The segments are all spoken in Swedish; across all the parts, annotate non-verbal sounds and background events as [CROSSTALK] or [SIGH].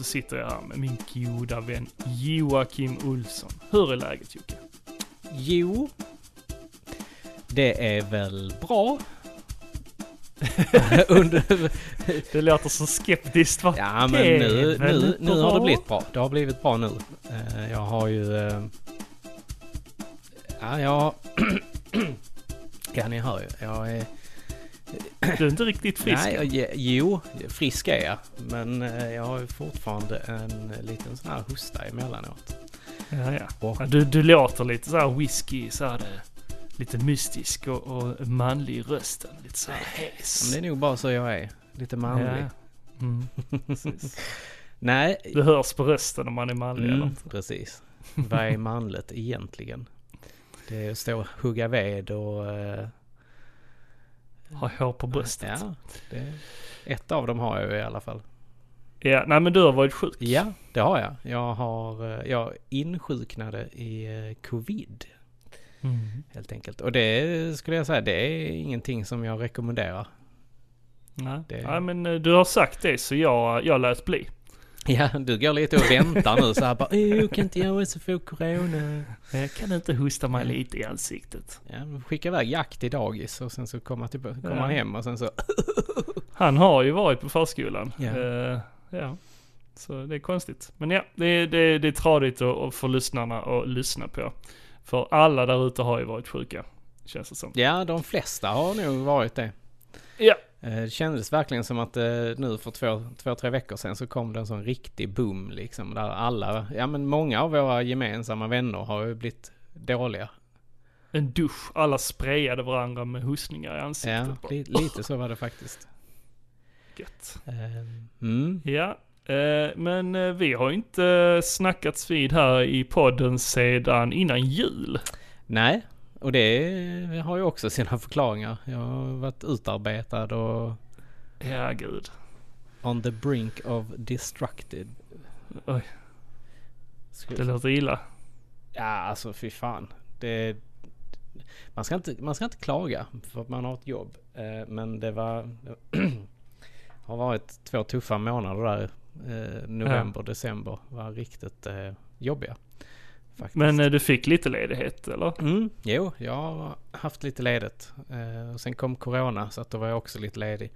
så sitter jag här med min goda vän Joakim Olsson. Hur är läget Jocke? Jo, det är väl bra. [LAUGHS] Under, Det låter så skeptiskt va? ja men nu, nu, nu har det blivit bra. Det har blivit bra nu. Eh, Jag har ju... eh, Ja, jag... [CLEARS THROAT] Ja, ni hör ju. Jag är... Du är inte riktigt frisk. Nej, jag, jo, frisk är jag. Men eh, jag har ju fortfarande en liten sån här hosta emellanåt. Ja, ja. Ja, Du, du låter lite så här whisky, så här det, lite mystisk och, och manlig i rösten. Lite så här hes. men det är nog bara så jag är. Lite manlig. Ja. Mm. [LAUGHS] Nej, Du hörs på rösten om man är manlig eller Mm, inte. precis. Vad är manligt egentligen? Det är att stå och hugga ved och... eh, Ha hår på bröstet. Ja, det, ett av dem har jag ju i alla fall. Ja, nej men du har varit sjuk. Ja, det har jag. Jag har... eh, Jag insjuknade i eh, covid Mm. helt enkelt. Och det skulle jag säga, det är ingenting som jag rekommenderar. Nej. Det- nej men eh, du har sagt det så jag, jag lät bli. Ja, du går lite och väntar nu så här bara "Åh, kan inte jag också få corona? Jag kan inte hosta mig lite i ansiktet. Ja, skicka iväg Jack till dagis och sen så kommer till, kommer Ja. han hem och sen så... Han har ju varit på förskolan. Ja. Eh, ja. Så det är konstigt. Men ja, det, det, det är tradigt att, att för lyssnarna att lyssna på. För alla där ute har ju varit sjuka. Känns det som. Ja, de flesta har nog varit det. Ja. Eh, Det kändes verkligen som att eh, nu för två, två, tre veckor sedan så kom det en sån riktig boom liksom. Där alla, ja men många av våra gemensamma vänner har ju blivit dåliga. En dusch. Alla sprayade varandra med hostningar i ansiktet. Ja, li, [LAUGHS] lite så var det faktiskt. Gött. Eh, Mm. Ja, men vi har inte snackats vid här i podden sedan innan jul. Nej, och det har ju också sina förklaringar. Jag har varit utarbetad och Ja, gud. on the brink of destructed. Oj, Skulle- det låter illa. Ja, alltså fy fan. Det, man, ska inte, man ska inte klaga för att man har ett jobb. Eh, men det var... [CLEARS THROAT] har varit två tuffa månader där. Eh, november, december var riktigt eh, jobbiga. Faktiskt. Men eh, du fick lite ledighet eller? Mm, jo, jag har haft lite ledigt. Eh, och sen kom corona så att då var jag också lite ledig.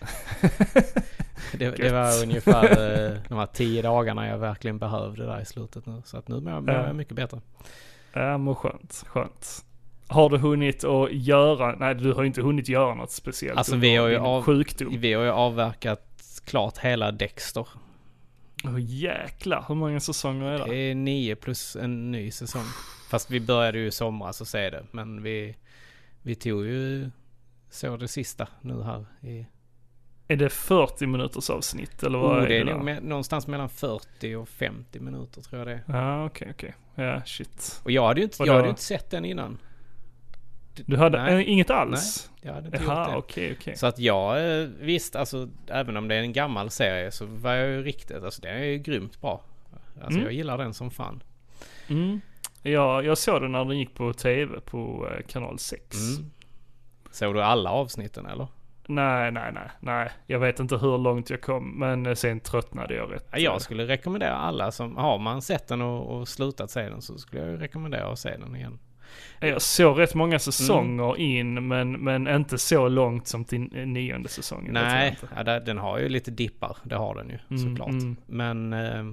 [LAUGHS] det, det var ungefär eh, de här tio dagarna jag verkligen behövde där i slutet nu. Så att nu mår jag- mår jag mycket bättre. Ja, men skönt, skönt. Har du hunnit att göra, nej du har inte hunnit göra något speciellt Alltså, vi har ju av- sjukdom. Vi har ju avverkat klart hela Dexter. Åh jäklar, hur många säsonger är Det det? är nio plus en ny säsong. Fast vi började ju i somras och se det. Men vi, vi tog ju så det sista nu här i... Är det 40 minuters avsnitt eller vad Oh, är det är det? nog där? med, någonstans mellan 40 och 50 minuter tror jag det är. Ja, okej, okej. Ja, shit. Och jag hade ju inte, Och jag då- hade inte sett den innan. Du hade Nej. eh, inget alls? Jag hade inte Jaha, gjort det. okej, okej. Så att jag, eh, visst alltså även om det är en gammal serie så var jag ju riktigt, alltså det är ju grymt bra. Alltså Mm. jag gillar den som fan. Mm. Ja, jag såg den när den gick på tv på eh, kanal 6. Mm. Såg du alla avsnitten eller? Nej, nej, nej, nej. Jag vet inte hur långt jag kom, men sen tröttnade jag rätt. Ja, jag skulle rekommendera alla som, har man sett den och, och slutat se den så skulle jag rekommendera att se den igen. Eh, Jag såg rätt många säsonger in, men, men inte så långt som till nionde säsongen. Nej, ja, den har ju lite dippar, det har den ju Mm, såklart. mm. Men eh,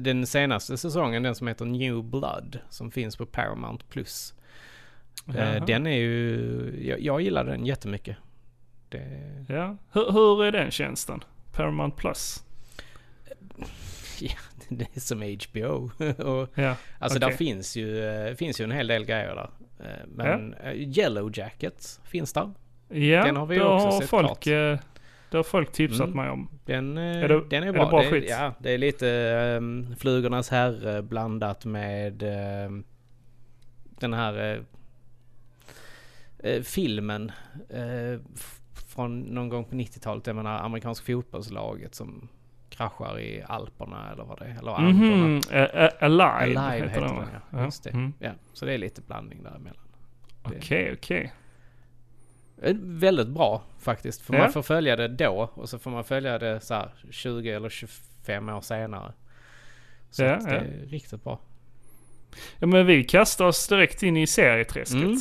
den senaste säsongen, den som heter New Blood, som finns på Paramount Plus. Eh, den är ju, jag, jag gillar den jättemycket. Det, Ja, hur, hur är den tjänsten? Paramount Plus? [LAUGHS] det är som HBO. [LAUGHS] och, Ja, alltså okej. där finns ju, eh, finns ju en hel del grejer där. Eh, men eh, Yellow Jackets finns där. ja Den har vi också har sett folk, klart. Det har folk tipsat Mm. mig om. Den, Är det- den är, är det bra. bra det, skit? Ja, det är lite um, Flugornas herre blandat med ehm, den här eh, filmen f- från någon gång på 90-talet. Jag menar amerikanska fotbollslaget som kraschar i Alperna eller vad det är. Eller A- A- Alive, Alive heter den va? ja. Just det. Mm. Ja, så det är lite blandning däremellan. Okej, okej. Eh, Väldigt bra faktiskt. För Ja. man får följa det då och så får man följa det så här 20 eller 25 år senare. Så Ja, det ja. är riktigt bra. Ja men vi kastar oss direkt in i serieträsket. Mm.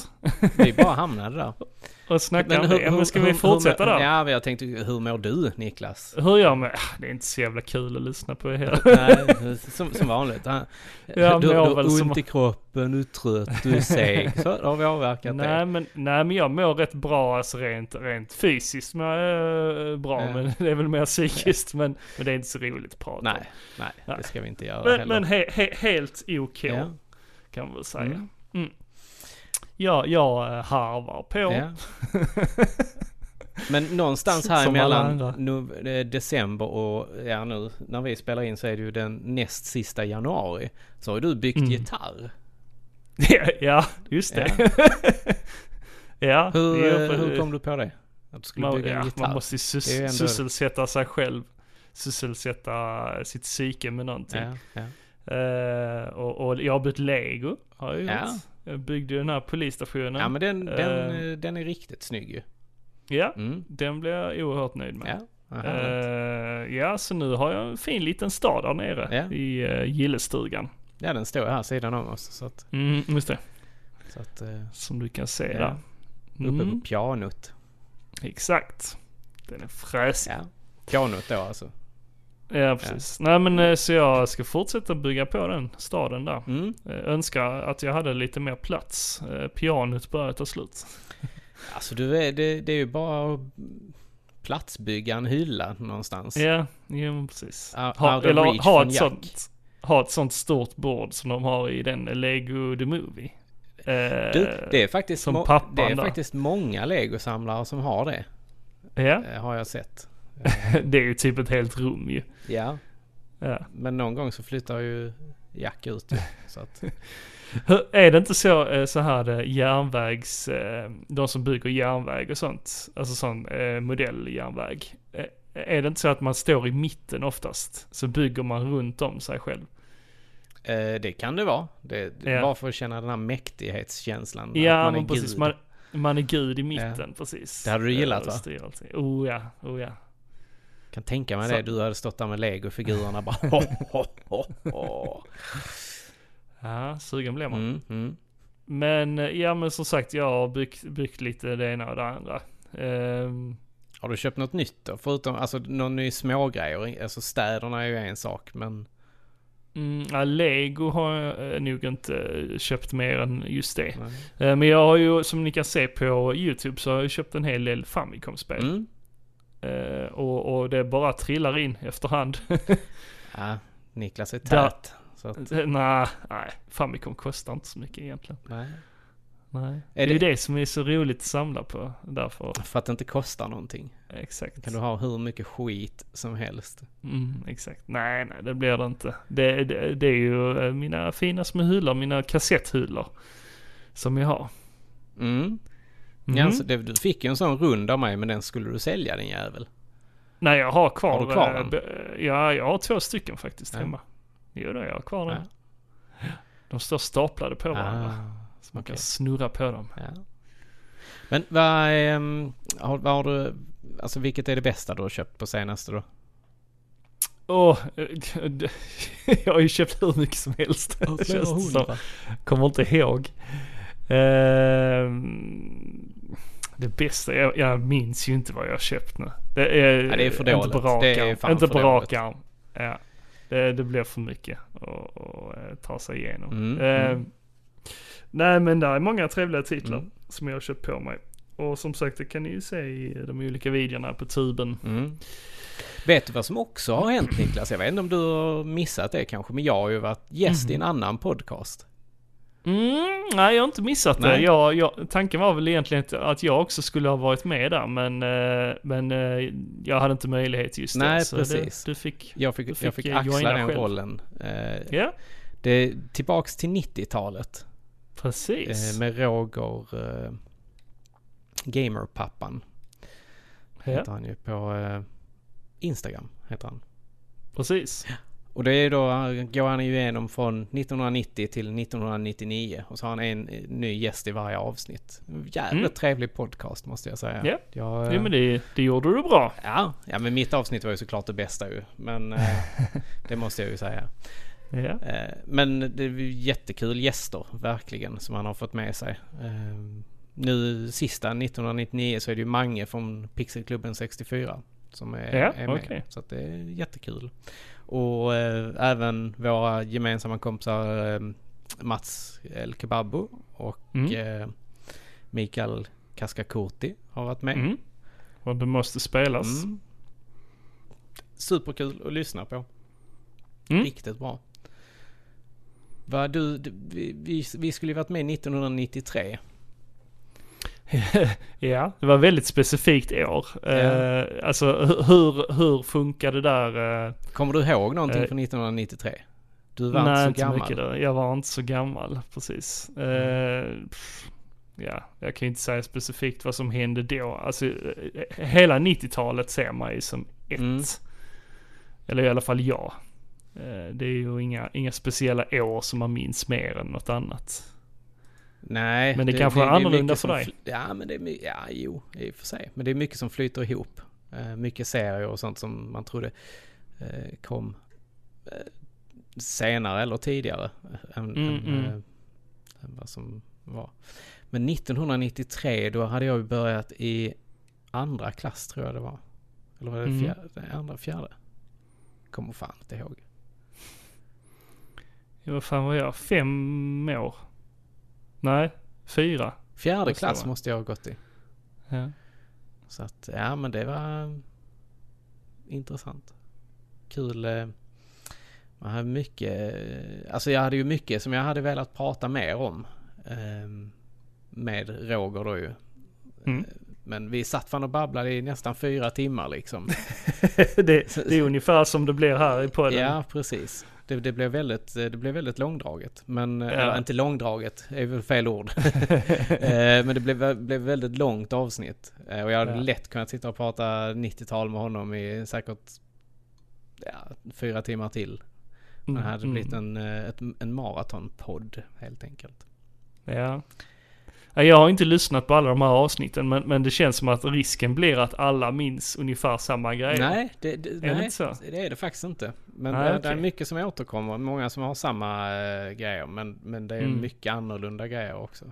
Vi bara hamnade där. [LAUGHS] Och snackar om det. Ja, men ska vi fortsätta hur, där? Ja, men jag tänkte, hur mår du Niklas? Hur gör man? Ah, Det är inte så jävla kul att lyssna på heller. [LAUGHS] Nej, som, som vanligt. Ja, Jag du, du mår har ont som- i kroppen, du är trött, du är seg. Så då har vi avverkat Nej det. men, nej men jag mår rätt bra alltså rent, rent fysiskt mår jag eh, bra Ja. men [LAUGHS] det är väl mer psykiskt men, men det är inte så roligt att prata. Nej, nej, Nej. det ska vi inte göra Men, heller. men he, he, helt OK ja, kan man väl säga. Mm. Mm. Ja, jag eh, harvar på. ja. [LAUGHS] Men någonstans här Som emellan nu, december och ja nu när vi spelar in så är det ju den näst sista januari. Så har du byggt Mm. gitarr. Ja, [LAUGHS] ja just det. ja, [LAUGHS] Hur, det hur kom du på det? Att du skulle man, bygga en ja, gitarr? man måste ju sys- ändå- sysselsätta sig själv. Sysselsätta sitt psyke med någonting. Ja, ja. Eh, och, och jag har bytt lego. Har jag gjort. Byggde den här polisstationen. ja men den, den, Eh. eh, den är riktigt snygg ju. Ja, Mm. den blev jag oerhört nöjd med. Ja. Eh, ja, så nu har jag en fin liten stad där nere Ja. i uh, gillestugan. ja den står här sidan om oss. Så att, Mm, just det. så att eh, Som du kan se Ja. där. uppe Mm, på pianot. exakt. Den är fräsig. Ja. Pianot då alltså. Ja, precis. Nej men eh, så jag ska fortsätta bygga på den staden där. Mm. Eh, önskar att jag hade lite mer plats. Eh, pianot börjar ta slut. [LAUGHS] Alltså du är, det, det är ju bara att platsbygga en hylla någonstans. Ja, men precis. Out- Ha, out eller ha ett, sånt, ha ett sånt stort bord som de har i den Lego The Movie. Eh, Du, det är faktiskt, som pappan det är där. faktiskt många legosamlare som har det. Ja, Har jag sett. [LAUGHS] det är ju typ ett helt rum ju. Ja, Ja. men någon gång så flyttar ju Jack ut ju. Så att, [LAUGHS] Är det inte så, eh, så här det järnvägs, eh, de som bygger järnväg och sånt, alltså sån eh, modelljärnväg. Eh, Är det inte så att man står i mitten oftast, så bygger man runt om sig själv? eh, det kan det vara. Det, Ja. Bara för att känna den här mäktighetskänslan. Ja, man är precis. gud. Man, man är gud i mitten, precis. Det hade du gillat, Eh, va? allting. Oh ja, oh ja. Kan tänka mig Så- det. Du hade stått där med legofigurerna bara ho, ho, ho, ho. Ja, sugen blir man. Mm, mm. Men eh, ja, men som sagt, jag har byggt, byggt lite det ena och det andra. Ehm, Har du köpt något nytt då? Förutom, alltså någon ny smågrejer. Alltså städerna är ju en sak men... mm, ja, Lego har jag eh, nog inte eh, köpt mer än just det. Nej. Men jag har ju, som ni kan se på YouTube, så har jag köpt en hel del Famicom-spel. Mm. Eh, och, och det bara trillar in efterhand. [LAUGHS] Ja, Niklas är tät. Att, nej, nej, Famicom kostar inte så mycket egentligen. nej. Nej. Är det är det- ju det som är så roligt att samla på. Därför, För att det inte kostar någonting. exakt. Kan du ha hur mycket skit som helst. Mm, exakt. Nej, nej, det blir det inte. Det, det, det är ju eh, mina fina små hyllor, mina kassetthylor. Som jag har. Mm. Mm. Alltså, du fick ju en sån rund av mig men den skulle du sälja din jävel. Nej, jag har kvar, Har kvar eh, den? be- Ja, jag har två stycken faktiskt Ja. hemma. Jo, då, jag har kvar den. Ja. De står staplade på varandra. Ah, så man kan okej. snurra på dem. ja. Men vad, um, har, vad har du, alltså vilket är det bästa du har köpt på senaste då? Åh, eh, det- [LAUGHS] jag har ju köpt hur mycket som helst. [LAUGHS] känns det som. Kommer inte ihåg. Ehm, det bästa, jag, jag minns ju inte vad jag har köpt nu. Det är, Ja, det är för inte dåligt. på rak arm. Inte för på rak arm. Ja. Det, det blir för mycket att eh, ta sig igenom. Mm, Ehm, mm. Nej men det är många trevliga titlar Mm. som jag har köpt på mig. Och som sagt det kan ni ju se i de olika videorna på tuben. Mm. Vet du vad som också har hänt Niklas? Jag vet inte om du har missat det kanske, men jag har ju varit gäst i en annan podcast. Mm, nej, jag har inte missat det. Nej. Jag, jag, tanken var väl egentligen att- jag också skulle ha varit med där, men, eh, men eh, jag hade inte möjlighet just Nej, det. Så precis. Det, du fick, Jag fick, Du fick, jag fick axla den själv. rollen. Eh, ja, det är tillbaks till 90-talet. precis. Eh, med Roger eh, Gamerpappan. ja, Heter han ju på eh, Instagram. Heter han. precis. Och det är då, går han ju igenom från 1990 till 1999 och så har han en eh, ny gäst i varje avsnitt. Jävligt Mm. trevlig podcast måste jag säga. Ja. Jag, eh, Ja men det, det gjorde du bra. ja, ja, men mitt avsnitt var ju såklart det bästa ju. Men eh, [LAUGHS] det måste jag ju säga. Ja. Eh, Men det är jättekul gäster, verkligen, som han har fått med sig. Nu sista 1999 så är det ju Mange från Pixelklubben 64 som är, Ja, är med. okej. Så det är jättekul. Och eh, även våra gemensamma kompisar eh, Mats El Kebabo och Mm. eh, Mikael Kaskakurti har varit med. Mm. Och det måste spelas. Mm. Superkul att lyssna på. Mm. Riktigt bra. Du, du vi, vi, vi skulle ju varit med 1993. [LAUGHS] ja, det var väldigt specifikt år. Ja. Eh, alltså hu- hur, hur funkar det där? Eh, Kommer du ihåg någonting Eh, från 1993? Du var nej, inte inte så gammal. mycket då. Jag var inte så gammal, precis. Pff, ja, jag kan ju inte säga specifikt vad som hände då. Alltså, hela 90-talet ser man ju som ett. Mm. Eller i alla fall jag. Det är ju inga, inga speciella år som man minns mer än något annat. Nej. Men det kanske är annorlunda för dig. Ja, men det är Ja, jo, i och för sig. Men det är mycket som flyter ihop. Eh, mycket serier och sånt som man trodde eh, kom eh, senare eller tidigare än, Mm, än, mm. än vad som var. Men 1993 då hade jag börjat i andra klass tror jag det var. Eller var det Mm. fjärde? Andra, fjärde? Kommer fan inte ihåg. Ja, vad fan var jag? Fem år? Nej, fyra. Fjärde Måste klass måste jag ha gått i. Ja. Så att, ja men det var intressant. Kul. eh, Man hade mycket, eh, alltså jag hade ju mycket som jag hade velat prata mer om. eh, Med Roger då ju. Mm. Men vi satt fan och babblade i nästan fyra timmar liksom. [LAUGHS] det, det är ungefär som det blir här i podden. Ja, precis. Det, det, blev väldigt, det blev väldigt långdraget. Men, eh, Ja. eller inte långdraget, är väl fel ord. [LAUGHS] [LAUGHS] Eh, Men det blev, blev väldigt långt avsnitt. Eh, Och jag hade Ja. lätt kunnat sitta och prata 90-tal med honom i säkert ja, fyra timmar till. Mm, Det hade blivit mm. en, eh, ett, en maratonpodd helt enkelt. Ja. Ja, Jag har inte lyssnat på alla de här avsnitten men, men det känns som att risken blir att alla minns ungefär samma grejer. Nej, det, det, det nej inte så? det är det faktiskt inte. Men Nej, det, det är mycket som återkommer. Många som har samma eh, grejer. Men, men det är Mm. mycket annorlunda grejer också.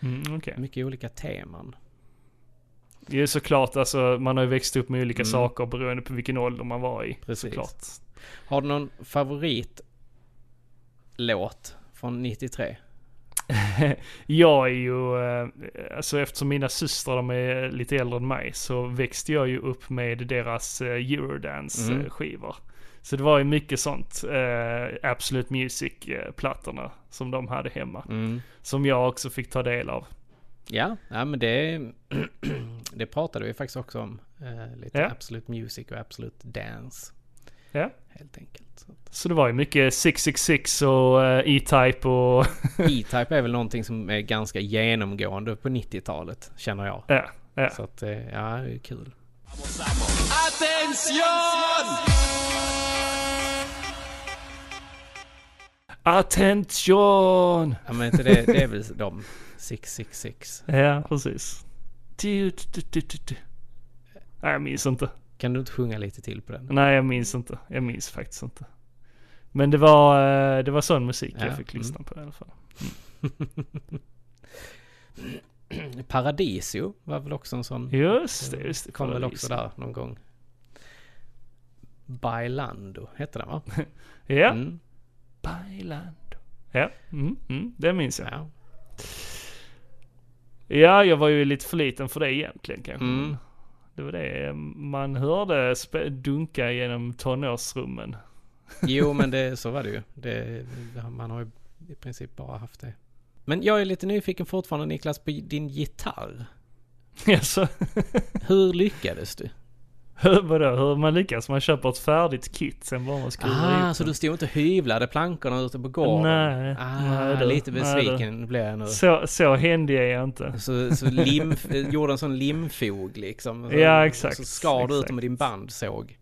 Mm, okej. Mycket olika teman. Det är såklart, alltså man har ju växt upp med olika Mm. saker beroende på vilken ålder man var i. Precis. Såklart. Har du någon favoritlåt från 93? [LAUGHS] jag är ju, eh, alltså eftersom mina systrar de är lite äldre än mig så växte jag ju upp med deras eh, Eurodance Mm. eh. Så det var ju mycket sånt, eh, Absolute Music-plattorna som de hade hemma. Mm. Som jag också fick ta del av. Ja, ja men det, [CLEARS THROAT] det pratade vi faktiskt också om. Eh, lite Ja. Absolute Music och Absolute Dance. Ja. Helt enkelt. Så det var ju mycket 666 och eh, E-Type och [LAUGHS] E-Type är väl någonting som är ganska genomgående på 90-talet, känner jag. ja, ja. Så att, eh, ja, det är kul. Attention! Ja, men inte det, det är väl de 666. Ja, precis. Du, du, du, du, du. Nej, jag minns inte. Kan du inte sjunga lite till på den? Nej, jag minns inte. Jag minns faktiskt inte. Men det var, eh, det var sån musik Ja, jag fick mm. lyssna på i alla fall. [LAUGHS] Paradisio var väl också en sån. Just det, just det. Kom väl Paradis. också där någon gång. Bailando hette den va? [LAUGHS] Ja, Mm, Bailando. Ja, mm, mm, det minns jag. ja. Ja, jag var ju lite för liten för det egentligen kanske. Mm. Det var det man hörde dunka genom tonårsrummen. Jo [LAUGHS] men det, så var det ju. Det, man har ju i princip bara haft det. Men jag är lite nyfiken fortfarande Niklas på din gitarr. Alltså, [LAUGHS] Hur lyckades du? Vadå, hur man lyckas? Man köper ett färdigt kit, sen bara man skruvar Ah, så du stod inte och hyvlade plankorna ute på gården? Nej, ah, nej du, lite nej besviken blev jag nu. Så, så händig är jag inte. Så, så lim, [LAUGHS] gjorde en sån limfog liksom. Så, Ja, exakt, Så skar du ut dem med din bandsåg.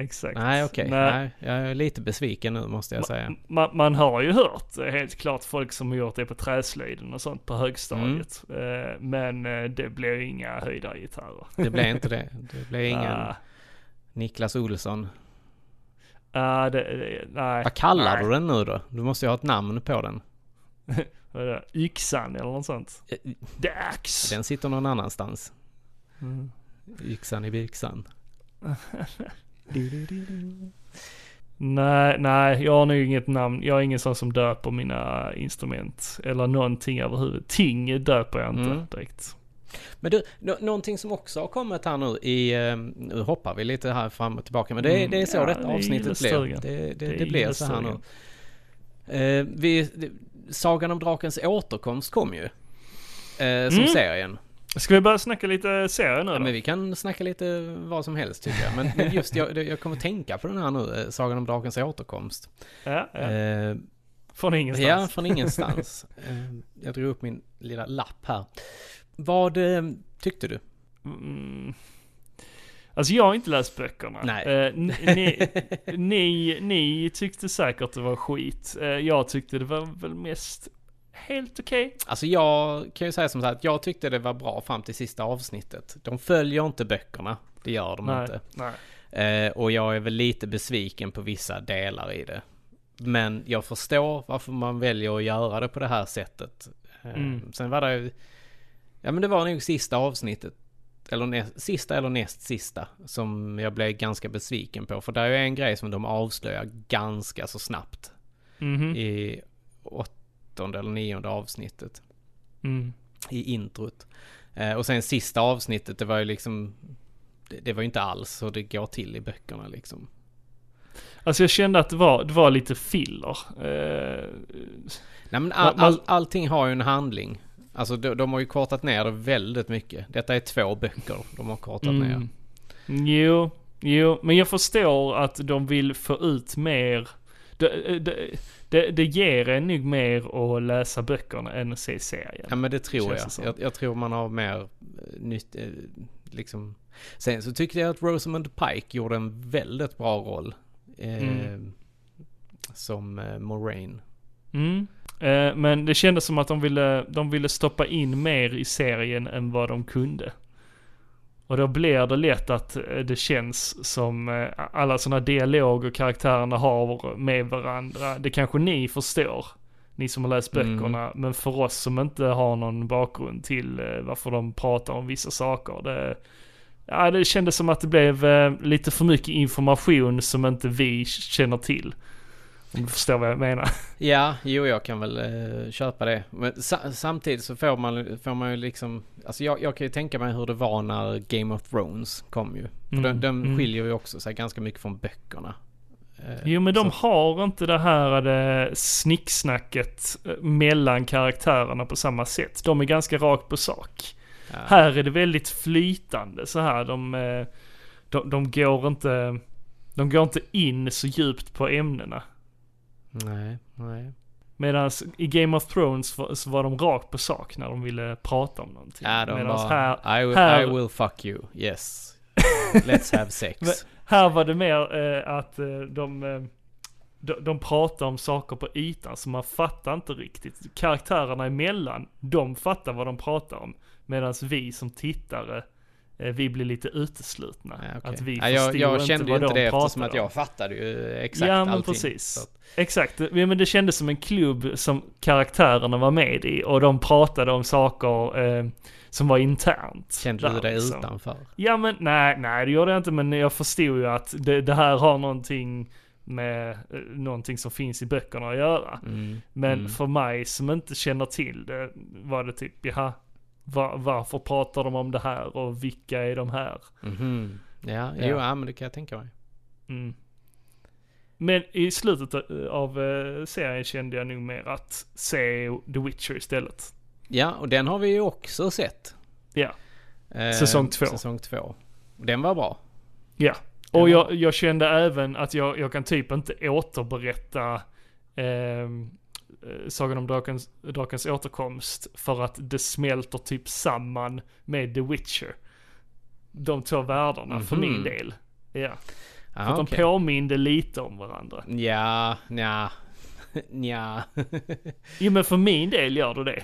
Exakt. Nej, okej. Nej. Nej, jag är lite besviken nu måste jag säga. Man, man har ju hört eh, helt klart folk som har gjort det på träslöjden och sånt på högstadiet. Mm. Eh, Men eh, det blir inga höjdargitarrer. Det blev inte det. [LAUGHS] Det blev ingen Ah, Niklas Olsson. ah, det, det, nej. Vad kallar nej. du den nu då? Du måste ju ha ett namn på den. Vad är det? Yxan eller något sånt. Axe. Den sitter någon annanstans. Mm. Yxan i byxan. [LAUGHS] Nej, nej, jag har nog inget namn. Jag är ingen sån som döper mina instrument. Eller någonting överhuvud. Ting döper jag inte Mm. direkt. Men du, nå- någonting som också har kommit här nu i, eh, nu hoppar vi lite här fram och tillbaka, men det, Mm, det är så ja, detta det avsnittet blev. Det, det, Det det, blev så här nu. Eh, vi, Sagan om Drakens återkomst kom ju. Eh, som Mm. serien. Ska vi börja snacka lite serier nu Ja, då? men vi kan snacka lite vad som helst tycker jag. Men, men just jag, jag kommer tänka på den här nu, eh, Sagan om Drakens återkomst. Ja, ja. Eh, Från ingenstans. Ja, från ingenstans. [LAUGHS] Eh, jag drog upp min lilla lapp här. Vad eh, tyckte du? Mm. Alltså jag har inte läst böckerna. Nej. Eh, [LAUGHS] ni, ni, ni tyckte säkert det var skit. Eh, jag tyckte det var väl mest helt okej. Alltså jag kan ju säga som så här att jag tyckte det var bra fram till sista avsnittet. De följer inte böckerna. Det gör de Nej, inte. nej. Eh, och jag är väl lite besviken på vissa delar i det. Men jag förstår varför man väljer att göra det på det här sättet. Eh, Mm. Sen var det ju... Ja men det var nog sista avsnittet. Eller näst, sista eller näst sista. Som jag blev ganska besviken på. För det är ju en grej som de avslöjar ganska så snabbt. Mhm. I åttonde eller nionde avsnittet. Mm. I introt. Eh, och sen sista avsnittet, det var ju liksom... Det, det var ju inte alls så det går till i böckerna liksom. Alltså jag kände att det var, det var lite filler. Eh, Nej men all, all, allting har ju en handling. Alltså de, de har ju kortat ner det väldigt mycket. Detta är två böcker de har kortat ner. mm. Jo, jo, men jag förstår att de vill få ut mer. Det, det, det, det ger en nog mer att läsa böckerna än att se serien. Ja men det tror jag. det jag. Jag tror man har mer eh, nytt, eh, liksom. Sen så tyckte jag att Rosamund Pike gjorde en väldigt bra roll. Eh, Mm. Som eh, Moraine. Mm. Eh, men det kändes som att de ville, de ville stoppa in mer i serien än vad de kunde. Och då blir det lätt att eh, det känns som eh, alla sådana dialoger karaktärerna har med varandra. Det kanske ni förstår, ni som har läst Mm. böckerna. Men för oss som inte har någon bakgrund till eh, varför de pratar om vissa saker. Det, ja, det kändes som att det blev lite för mycket information som inte vi känner till. Om du förstår vad jag menar. [LAUGHS] Ja, jo jag kan väl eh, köpa det. Men sa, samtidigt så får man, får man ju liksom, alltså jag, jag kan ju tänka mig hur det var när Game of Thrones kom ju. Mm, den, den mm. skiljer ju också sig ganska mycket från böckerna. Eh, Jo men de så- har inte det här det snicksnacket eh, mellan karaktärerna på samma sätt. De är ganska rakt på sak. ja. Här är det väldigt flytande så här. De, eh, de, de går inte, de går inte in så djupt på ämnena. Nej, nej. Medan i Game of Thrones var- så var de rakt på sak när de ville prata om någonting. Ja, de Medans här, I, will, här- I will fuck you, yes. [LAUGHS] Let's have sex. Men- Här var det mer eh, att eh, de, eh, de, de pratar om saker på ytan så man fattar inte riktigt. Karaktärerna emellan, de fattar vad de pratar om. Medan vi som tittare, eh, vi blir lite uteslutna. Ja, okej. Att vi ja, jag, jag inte kände ju vad inte de det eftersom att jag fattade ju exakt Ja men allting. precis. Exakt, ja, men det kändes som en klubb som karaktärerna var med i och de pratade om saker eh, som var internt. Kände du där, dig liksom. utanför? Ja men nej, nej det gjorde jag inte men jag förstod ju att det, det här har någonting med eh, någonting som finns i böckerna att göra. Mm. Men mm. för mig som inte känner till det var det typ, jaha, va, varför pratar de om det här och vilka är de här? Mhm. Ja, Ja. jo, ja, men det kan jag tänka mig. Mm. Men i slutet av eh, serien kände jag nog mer att se The Witcher istället. Ja, och den har vi ju också sett. Ja. Eh, Säsong två. Säsong två. Den var bra. Ja. Och jag, jag kände även att jag, jag kan typ inte återberätta eh, Sagan om drakens, drakens återkomst för att det smälter typ samman med The Witcher. De två världarna för Mhm. min del. Ja. Ja, För att de påminde lite om varandra. Ja, nja, [LAUGHS] nja. Jo men för min del gör det det.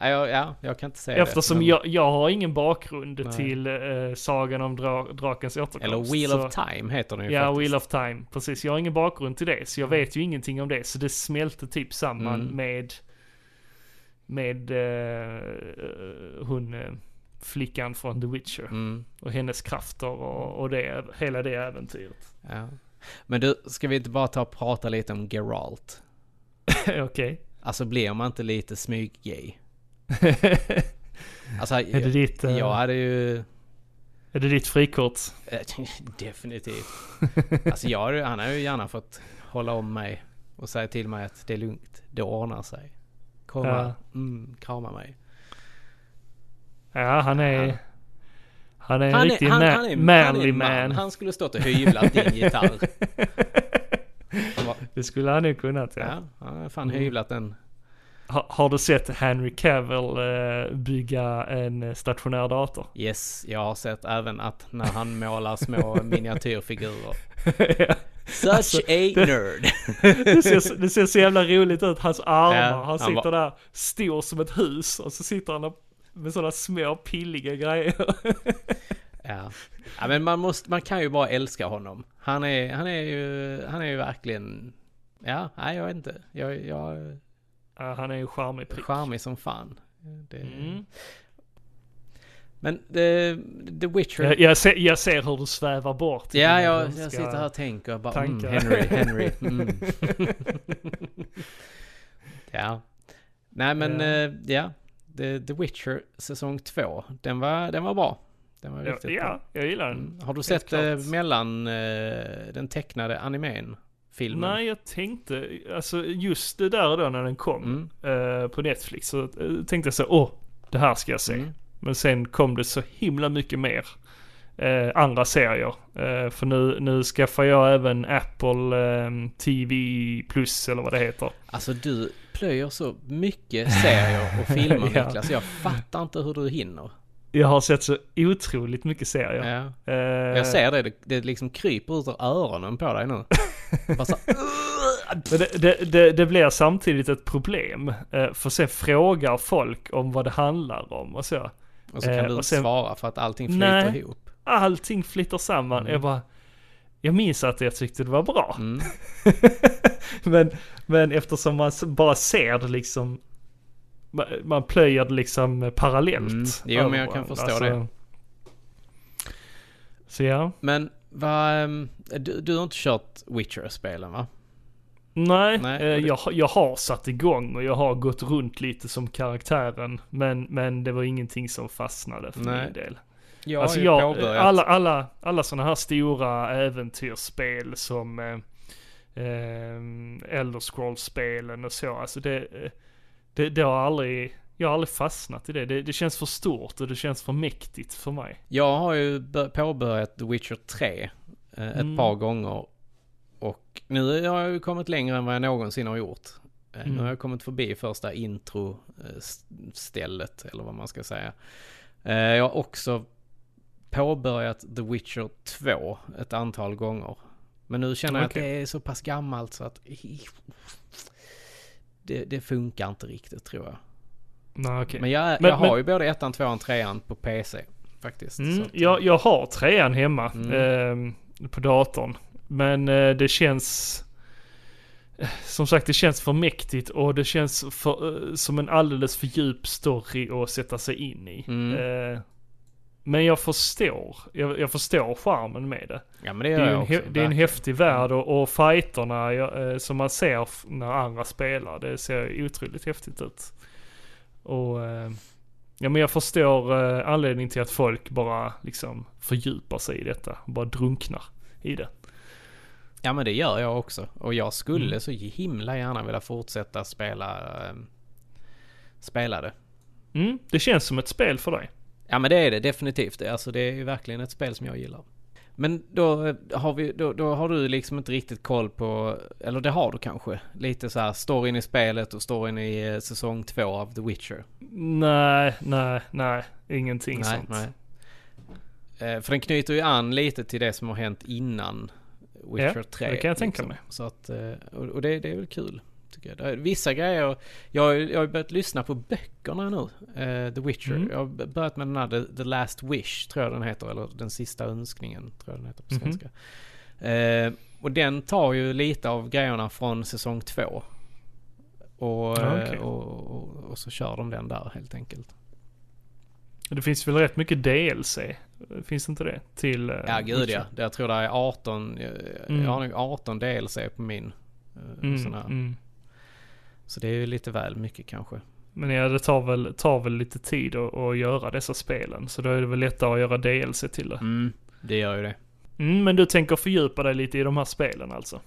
ja, ja, ja, jag kan inte säga Eftersom det. men- jag, jag har ingen bakgrund Nej. till eh, Sagan om dra, Drakens återkomst. Eller Wheel så- of Time heter den ju Ja, faktiskt. Wheel of Time. Precis, jag har ingen bakgrund till det. Så jag vet ju ingenting om det. Så det smälte typ samman Mm. med med eh, hon eh, flickan från The Witcher. Mm, Och hennes krafter och, och det, hela det äventyret. ja. Men du, ska vi inte bara ta och prata lite om Geralt? [LAUGHS] Okej. Alltså blir man inte lite smyg-gay? [LAUGHS] Alltså, Är det ditt, eh, jag hade ju... är det ditt frikort? Eh, [LAUGHS] Definitivt. Alltså jag, han har ju gärna fått hålla om mig och säga till mig att det är lugnt, det ordnar sig. Komma, Ja. mm, krama mig. Ja, han är... Ja. Han är en Han riktig är, han, ma- han är, manly han är man. man. Han skulle stått och hyvlat din gitarr. Det skulle han ju kunnat ja. Ja, han har fan hyvlat den. Ha, har du sett Henry Cavill eh, bygga en eh, stationär dator? Yes, jag har sett även att när han målar små [LAUGHS] miniatyrfigurer. Ja. Such Alltså, a det- nerd! [LAUGHS] det, ser, det ser så jävla roligt ut, hans armar. Ja, han han sitter där stor som ett hus och så sitter han med sådana små pilliga grejer. [LAUGHS] Ja. ja, men man måste, man kan ju bara älska honom. Han är, han är ju, han är ju verkligen, ja, nej jag vet inte. Jag, jag Ja, han är ju charmig prick. charmig som fan. Det, Mm. Men The, The Witcher. Jag, jag, ser, jag ser hur du svävar bort. ja, jag, jag sitter här och tänker bara, mm. Henry, [LAUGHS] Henry. Mm. [LAUGHS] ja. Nej men, Ja. ja, ja. The, The Witcher säsong två, den var, den var bra. Den var Ja, riktigt ja, bra. jag gillar den. Mm. Har du sett eh, klart. mellan eh, den tecknade animen? Filmen? Nej, jag tänkte, alltså just det där då när den kom Mm. eh, på Netflix så tänkte jag så, åh, det här ska jag se. Mm. Men sen kom det så himla mycket mer eh, andra serier. Eh, för nu, nu skaffar jag även Apple eh, TV Plus eller vad det heter. Alltså du plöjer så mycket serier och filmer [LAUGHS] Ja. Niklas. Jag fattar inte hur du hinner. Jag har sett så otroligt mycket serier. Ja. Eh, Jag ser det, det, det liksom kryper ut ur öronen på dig nu. [LAUGHS] Så, det, det, det, det blir samtidigt ett problem. Eh, för sen frågar folk om vad det handlar om och så. och så kan Eh, du sen- svara för att allting flyter Nej. ihop. Allting flyttar samman. Mm. Jag bara, jag minns att jag tyckte det var bra. Mm. [LAUGHS] men, men eftersom man bara ser det liksom, man, plöjer det liksom parallellt. Mm. Jo, men jag kan förstå det. Så ja. Men vad, ehm, du, du har inte kört Witcher-spelen va? Nej, Nej, eh, jag, har- jag har satt igång och jag har gått runt lite som karaktären. Men, men det var ingenting som fastnade för Nej. min del. Jag alltså jag, påbörjat. alla, alla, alla sådana här stora äventyrsspel som eh, eh, Elder Scrolls-spelen och så. Alltså det, eh, det, det har aldrig, jag har aldrig fastnat i det. det. Det känns för stort och det känns för mäktigt för mig. Jag har ju bör- påbörjat The Witcher 3 eh, ett Mm. par gånger. Och nu har jag ju kommit längre än vad jag någonsin har gjort. Eh, Nu Mm. har jag kommit förbi första intro-stället, eller vad man ska säga. Eh, Jag har också påbörjat The Witcher 2 ett antal gånger. Men nu känner jag att det är så pass gammalt så att det, det funkar inte riktigt tror jag. Nej, okej. Men jag, Men- jag har men- ju både ettan, tvåan, trean på PC faktiskt. Mm, att- jag, jag har trean hemma Mm. eh, på datorn. Men eh, det känns... eh, Som sagt, det känns för mäktigt och det känns för, eh, som en alldeles för djup story att sätta sig in i. Mm. Eh, men jag förstår, jag, jag förstår charmen med det. Ja men det Det gör är, ju jag en, också. det är en häftig värld och, och fighterna jag, eh, som man ser när andra spelar, det ser otroligt häftigt ut. Och eh, ja men jag förstår eh, anledningen till att folk bara liksom fördjupar sig i detta, bara drunknar i det. Ja men det gör jag också. Och jag skulle Mm. så himla gärna vilja fortsätta spela, spela det. Mm, det känns som ett spel för dig. Ja men det är det definitivt. Det- Alltså det är ju verkligen ett spel som jag gillar. Men då eh, har vi, då, då har du liksom inte riktigt koll på, eller det har du kanske, lite så här storyn i spelet och storyn i eh, säsong två av The Witcher. Nej, nej, nej, ingenting nej, sånt. nej. Eh, För den knyter ju an lite till det som har hänt innan Witcher Ja, 3. det kan jag tänka liksom. mig. Så att, och, och det, det är väl kul. Är Vissa grejer, jag, jag har börjat lyssna på böckerna nu. eh, The Witcher. Mm. Jag har börjat med den här The, The Last Wish, tror jag den heter. Eller Den sista önskningen, tror jag den heter på Mhm. svenska. Eh, och den tar ju lite av grejerna från säsong två. Och, Ja, eh, okej. och, och, och så kör de den där helt enkelt. Det finns väl rätt mycket DLC? Finns inte det? Till eh, Ja gud Witcher? ja. Jag tror det är 18, jag, Mm. jag har nog 18 DLC på min. eh, Mm, sån här. mm. Så det är ju lite väl mycket kanske. Men ja, det tar väl, tar väl lite tid att, att göra dessa spelen. Så då är det väl lättare att göra DLC till det. Mm, det gör ju det. Mm, men du tänker fördjupa dig lite i de här spelen alltså?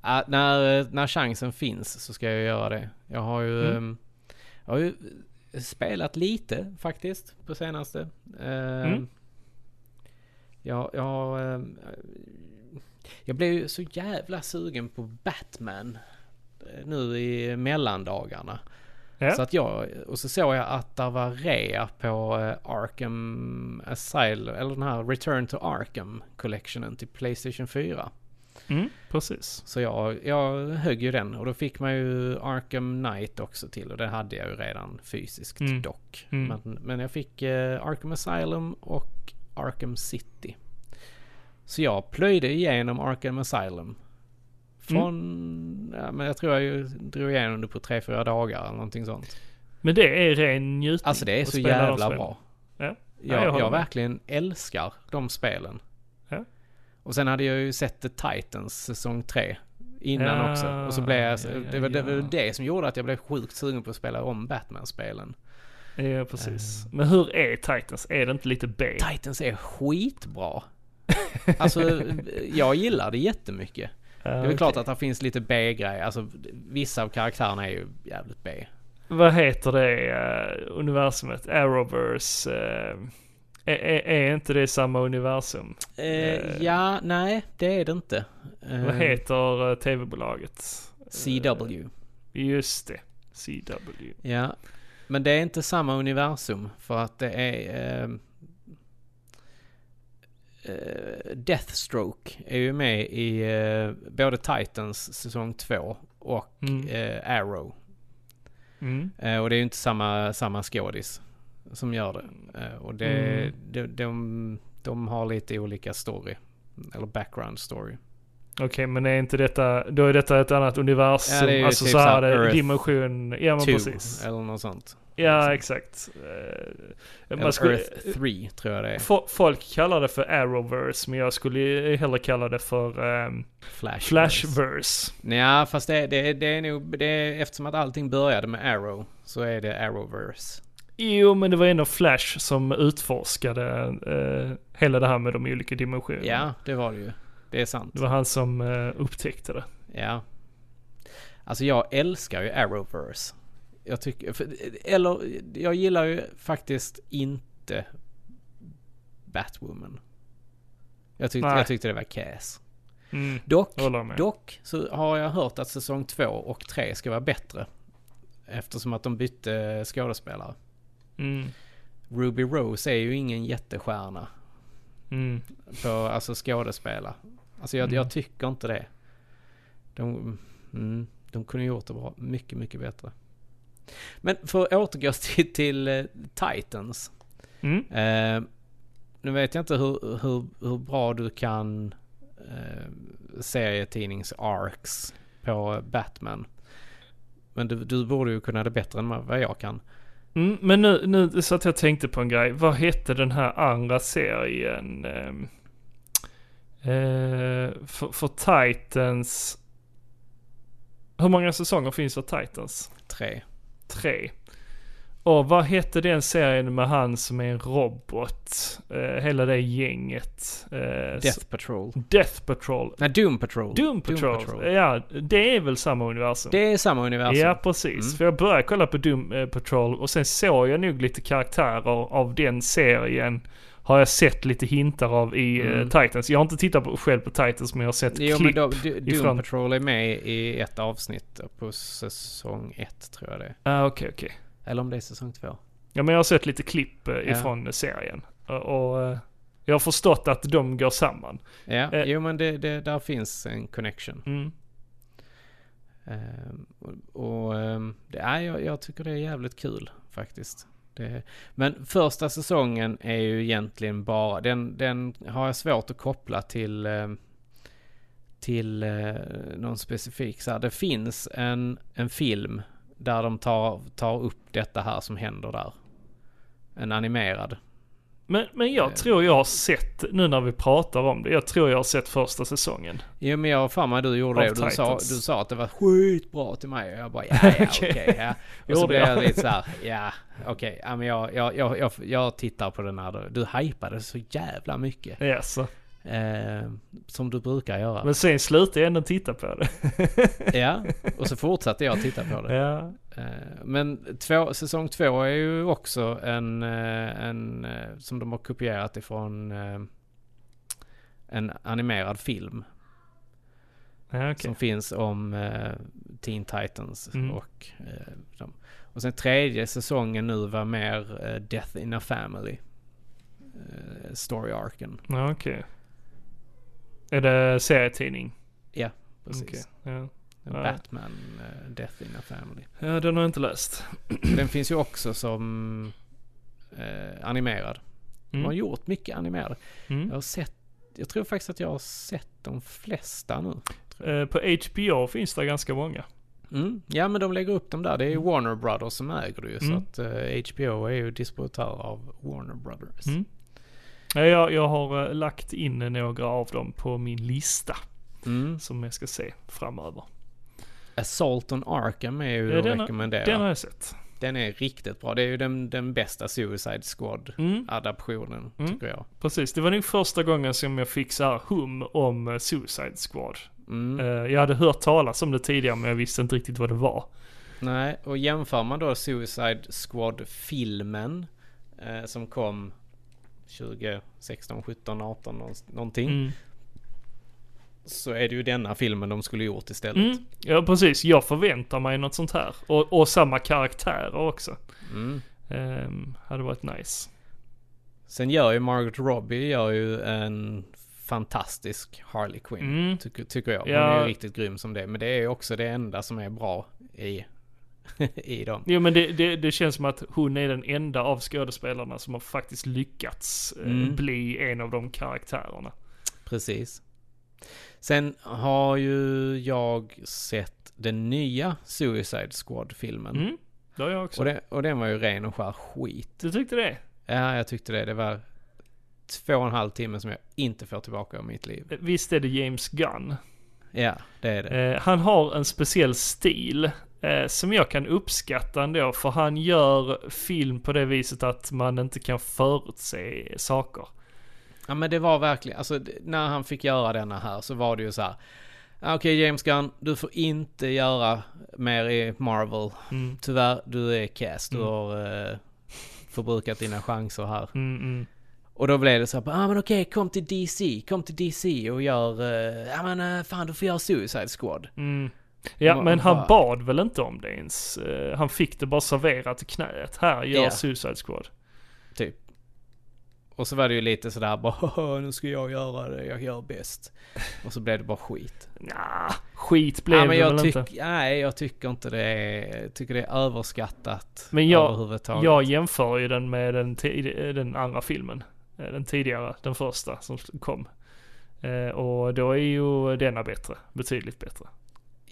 Ah, när, när chansen finns så ska jag göra det. Jag har ju, Mm. ehm, jag har ju spelat lite faktiskt på senaste. Ehm, Mm. Jag, jag, ehm, jag blev ju så jävla sugen på Batman nu i mellandagarna. Ja. Så att jag, och så såg jag att det var rea på eh, Arkham Asylum, eller den här Return to Arkham Collectionen till Playstation 4. Mm, precis. Så jag, jag högg ju den och då fick man ju Arkham Knight också till och det hade jag ju redan fysiskt Mm. dock. Mm. Men, men jag fick eh, Arkham Asylum och Arkham City. Så jag plöjde igenom Arkham Asylum. Från, ja, men jag tror jag drog igenom det på 3-4 dagar eller någonting sånt. Men det är ren njutning. Alltså det är så jävla bra. Ja. Jag, jag jag verkligen älskar de spelen. Ja. Och sen hade jag ju sett The Titans säsong 3 innan Ja, också. Och så blev jag, ja, ja, det, var, det var det som gjorde att jag blev sjukt sugen på att spela om Batman-spelen. Ja, precis. Eh. Men hur är Titans? Är det inte lite B? Titans är skitbra. [LAUGHS] Alltså, jag gillar det jättemycket. Det är väl klart att det finns lite B-grejer. Alltså, vissa av karaktärerna är ju jävligt B. Vad heter det uh, universumet? Arrowverse? eh, är, är, inte det samma universum? Eh, ja, nej, det är det inte. Eh, Vad heter uh, tv-bolaget? CW. Just det. CW. Ja, men det är inte samma universum för att det är... Eh, Deathstroke är ju med i eh, både Titans säsong 2 och Mm. eh, Arrow. Mm. Och det är ju inte samma, samma skådis som gör det. Och det, Mm. de, de, de har lite olika story. Eller background story. Okej, men är inte detta, då är detta ett annat universum? Ja, det är ju alltså typ så här, Earth dimension, ja men 2 precis. eller något sånt. Ja, exakt. Eh, man skulle, Earth 3 tror jag det är. Fo- Folk kallar det för Arrowverse, men jag skulle hellre kalla det för um, Flash. Flashverse. Ja, fast det, det, det är nog, det är, eftersom att allting började med Arrow så är det Arrowverse. Jo, men det var ändå Flash som utforskade eh, hela det här med de olika dimensionerna. Ja, det var det ju. Det är sant. Det var han som eh, upptäckte det. Ja. Alltså jag älskar ju Arrowverse. Jag tycker, för, eller jag gillar ju faktiskt inte Batwoman. Jag tyckte, Nej. jag tyckte det var cass. Mm, Dock, dock så har jag hört att säsong två och tre ska vara bättre. Eftersom att de bytte skådespelare. Mm, Ruby Rose är ju ingen jättestjärna mm, på alltså skådespela. Alltså jag, Mm. jag tycker inte det. De, mm, de kunde gjort det bra, mycket, mycket bättre. Men för att återgå [LAUGHS] till, till eh, Titans. mm. Eh, nu vet jag inte hur, hur, hur bra du kan eh, serietidnings-arcs på Batman. Men du, du borde ju kunna det bättre än vad jag kan. Mm, men nu, nu så att jag tänkte på en grej. Vad hette den här andra serien? ehm, eh, för, för Titans. Hur många säsonger finns för Titans? Tre. Tre. Och vad hette den serien med han som är en robot? Eh, hela det gänget. Eh, Death Patrol. Death Patrol. Nej, Doom Patrol. Doom Patrol. Ja, det är väl samma universum? Det är samma universum. Ja, precis. Mm. För jag började kolla på Doom eh, Patrol och sen såg jag nog lite karaktärer av den serien. Har jag sett lite hintar av i eh, Mm. Titans. Jag har inte tittat på, själv på Titans men jag har sett Jo men klipp. då, Do- Doom ifrån- Patrol är med i ett avsnitt på säsong ett tror jag det är. Ah, okej, okej. Eller om det är säsong två. Ja men jag har sett lite klipp eh, Ja. ifrån serien. Och, eh, Jag har förstått att de går samman. Ja, Eh. jo men det, det, där finns en connection. Mm. Ehm, och ehm, det är, jag, jag tycker det är jävligt kul faktiskt. Det, eh, men första säsongen är ju egentligen bara, den, den har jag svårt att koppla till, eh, till eh, någon specifik. Så här, det finns en, en film där de tar, tar upp detta här som händer där. En animerad. Men, men jag Eh. tror jag har sett, nu när vi pratar om det, jag tror jag har sett första säsongen. Jo men jag har för mig du gjorde det och du sa, du sa att det var skitbra till mig och jag bara ja ja [LAUGHS] okej Okej. ja. Och så blev jag? lite så här, [LAUGHS] ja okej, ja men jag, jag, jag, jag, jag tittar på den här då. Du hypade så jävla mycket. Yes. Eh, som du brukar göra. Men sen slutade jag ändå titta på det. [LAUGHS] Ja, och så fortsatte jag titta på det. ja. Eh, men två, säsong två är ju också en, eh, en eh, som de har kopierat ifrån eh, en animerad film. Ja, okej. som finns om eh, Teen Titans Mm. och eh, de. Och sen tredje säsongen nu var mer Death in a Family. Eh, story-arken. Ja, okej. Är det serietidning? Precis. Okej. Ja. Ja. Batman eh, Death in a Family. ja, den har jag inte läst. [CLEARS THROAT] Den finns ju också som eh, animerad. De har Mm. gjort mycket animerade. Jag Mm. har sett, jag tror faktiskt att jag har sett de flesta nu. Eh, på HBO finns det ganska många. Mm. Ja men de lägger upp dem där. Det är ju Warner Brothers som äger det ju. Så Mm. att eh, HBO är ju distributör av Warner Brothers. Ja, jag, jag har eh, lagt in några av dem på min lista Mm. som jag ska se framöver. Assault on Arkham är ju Ja, att den rekommendera. Den Den, har jag sett. är riktigt bra. Det är ju den, den bästa Suicide Squad Mm. Mm. tycker jag. Precis, det var nog första gången som jag fick så här hum om eh, Suicide Squad. Mm. Eh, jag hade hört talas om det tidigare men jag visste inte riktigt vad det var. Nej, och jämför man då Suicide Squad-filmen eh, som kom 2016, 17, 18 någonst- någonting. Mm. Så är det ju denna filmen de skulle gjort istället. Mm. Ja precis, jag förväntar mig något sånt här. Och, och samma karaktärer också. Mm. Um, hade varit nice. Sen gör ju Margaret Robbie gör ju en fantastisk Harley Quinn. Mm. Tycker, tycker jag. Hon Ja. är ju riktigt grym som det. Men det är ju också det enda som är bra i, [LAUGHS] i dem. Jo men det, det, det känns som att hon är den enda av skådespelarna som har faktiskt lyckats eh, Mm. bli en av de karaktärerna. Precis. Sen har ju jag sett den nya Suicide Squad-filmen. Mm. Det har jag också. Och, det, och den var ju ren och skär skit. Du tyckte det? Ja, jag tyckte det. Det var två och en halv timme som jag inte får tillbaka av mitt liv. Visst är det James Gunn? Ja, det är det. Eh, han har en speciell stil som jag kan uppskatta ändå, för han gör film på det viset att man inte kan förutse saker. Ja men det var verkligen, alltså när han fick göra denna här så var det ju så här. "Ah, Okej James Gunn, du får inte göra mer i Marvel. Mm. Tyvärr, du är cast. Du Mm. har eh, förbrukat dina chanser här. Mm, mm. Och då blev det så här, ah men okej, kom till DC, kom till DC och gör, eh, ja men eh, fan du får göra Suicide Squad. Mm. Ja, men han bad väl inte om det ens. Eh, han fick det bara serverat i knät. Här, gör Ja. Suicide Squad. Typ. Och så var det ju lite sådär bara, "Haha, nu ska jag göra det jag gör bäst. Och så blev det bara skit. Nja, skit blev ja, men det jag väl tyck, inte. Nej, jag tycker inte det är, tycker det är överskattat. Men jag- överhuvudtaget. Jag jämför ju den med den, den andra filmen. Eh, Den tidigare, den första som kom. Eh, och då är ju denna bättre. Betydligt bättre.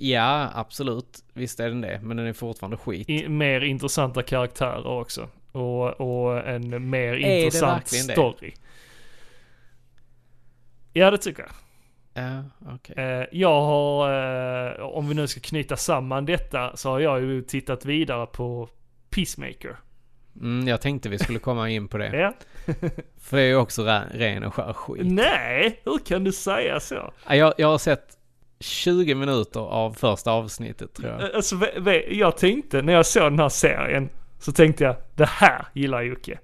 Ja, absolut. Visst är den det. Men den är fortfarande skit. I, mer intressanta karaktärer också. Och, och en mer det intressant verkligen det? story. Ja, det tycker jag. Ja, okej. Eh, jag har, eh, om vi nu ska knyta samman detta, så har jag ju tittat vidare på Peacemaker. Mm, jag tänkte vi skulle komma in på det. Ja. [LAUGHS] För det är ju också ren, och skär skit. Nej, hur kan du säga så? Ja, Jag, jag har sett 20 minuter av första avsnittet tror jag. Eh, Alltså, jag tänkte, när jag såg den här serien, så tänkte jag, det här gillar Jocke.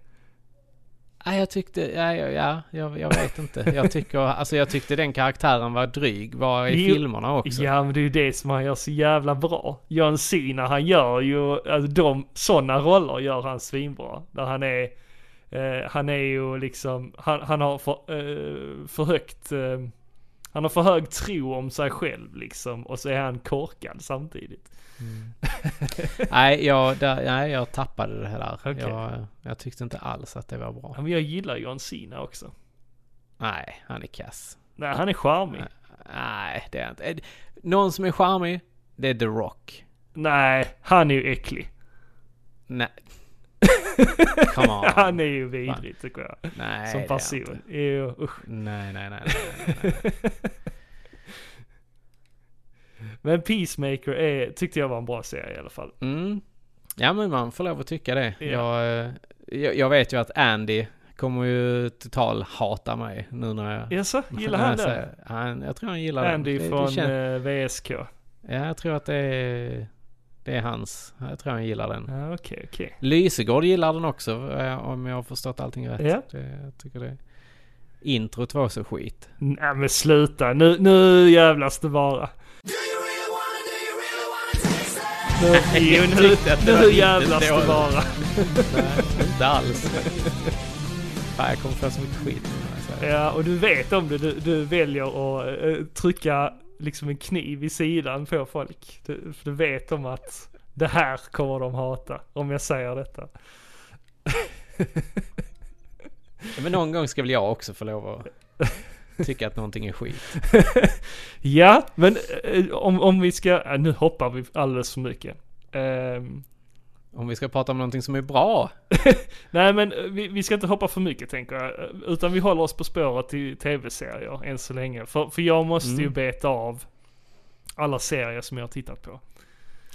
Ja, jag tyckte, ja, ja, ja jag, jag vet inte. Jag tycker, alltså jag tyckte den karaktären var dryg, var i Jo, filmerna också. Ja, men det är ju det som han gör så jävla bra. John Cena, han gör ju, alltså de, sådana roller gör han svinbra. Där han är Eh, han är ju liksom, han, han har för, eh, för högt, eh, han har för hög tro om sig själv liksom och så är han korkad samtidigt. [LAUGHS] nej, jag, där, nej, jag tappade det här där. Okej. Jag, jag tyckte inte alls att det var bra. Men jag gillar John Cena också. Nej, han är kass. Nej, han är charmig. Nej, det är inte. Eh, Någon som är charmig, det är The Rock. Nej, han är ju äcklig. Nej. Come on. [LAUGHS] Han är ju vidrig tycker jag. Nej, Som det person. Jo, usch. Nej, nej, nej, nej, nej, nej. [LAUGHS] Men Peacemaker är, tyckte jag var en bra serie i alla fall. Mm. Ja, men man får lov att tycka det. Ja. Jag, jag, jag vet ju att Andy kommer ju total hata mig nu när jag... Jaså, gillar när han han, jag tror han gillar den. Andy Det- det från kän- eh, VSK. Ja, jag tror att det är, det är hans. Jag tror han gillar den. Ja, okej, okej. Lysegård gillar den också, eh, om jag har förstått allting rätt. Ja. Det, jag tycker det. Introt var så skit. Nej men sluta, nu, nu jävlas det bara. Nu, [LAUGHS] jo, nu, nu jävlas det bara. Nej, inte alls. [LAUGHS] Fan, jag kommer få så mycket skit. Ja, och du vet om det. Du, du väljer att eh, trycka liksom en kniv i sidan på folk. Du, för du vet om att det här kommer de hata om jag säger detta. Ja, Men någon gång ska väl jag också få lov att tycka att någonting är skit. [LAUGHS] Ja, men eh, om, om vi ska, ja, nu hoppar vi alldeles för mycket. Ehm, Om vi ska prata om någonting som är bra. [LAUGHS] nej men eh, vi, vi ska inte hoppa för mycket tänker jag. eh, Utan vi håller oss på spåret till tv-serier än så länge. För, för jag måste ju Mm. beta av alla serier som jag har tittat på.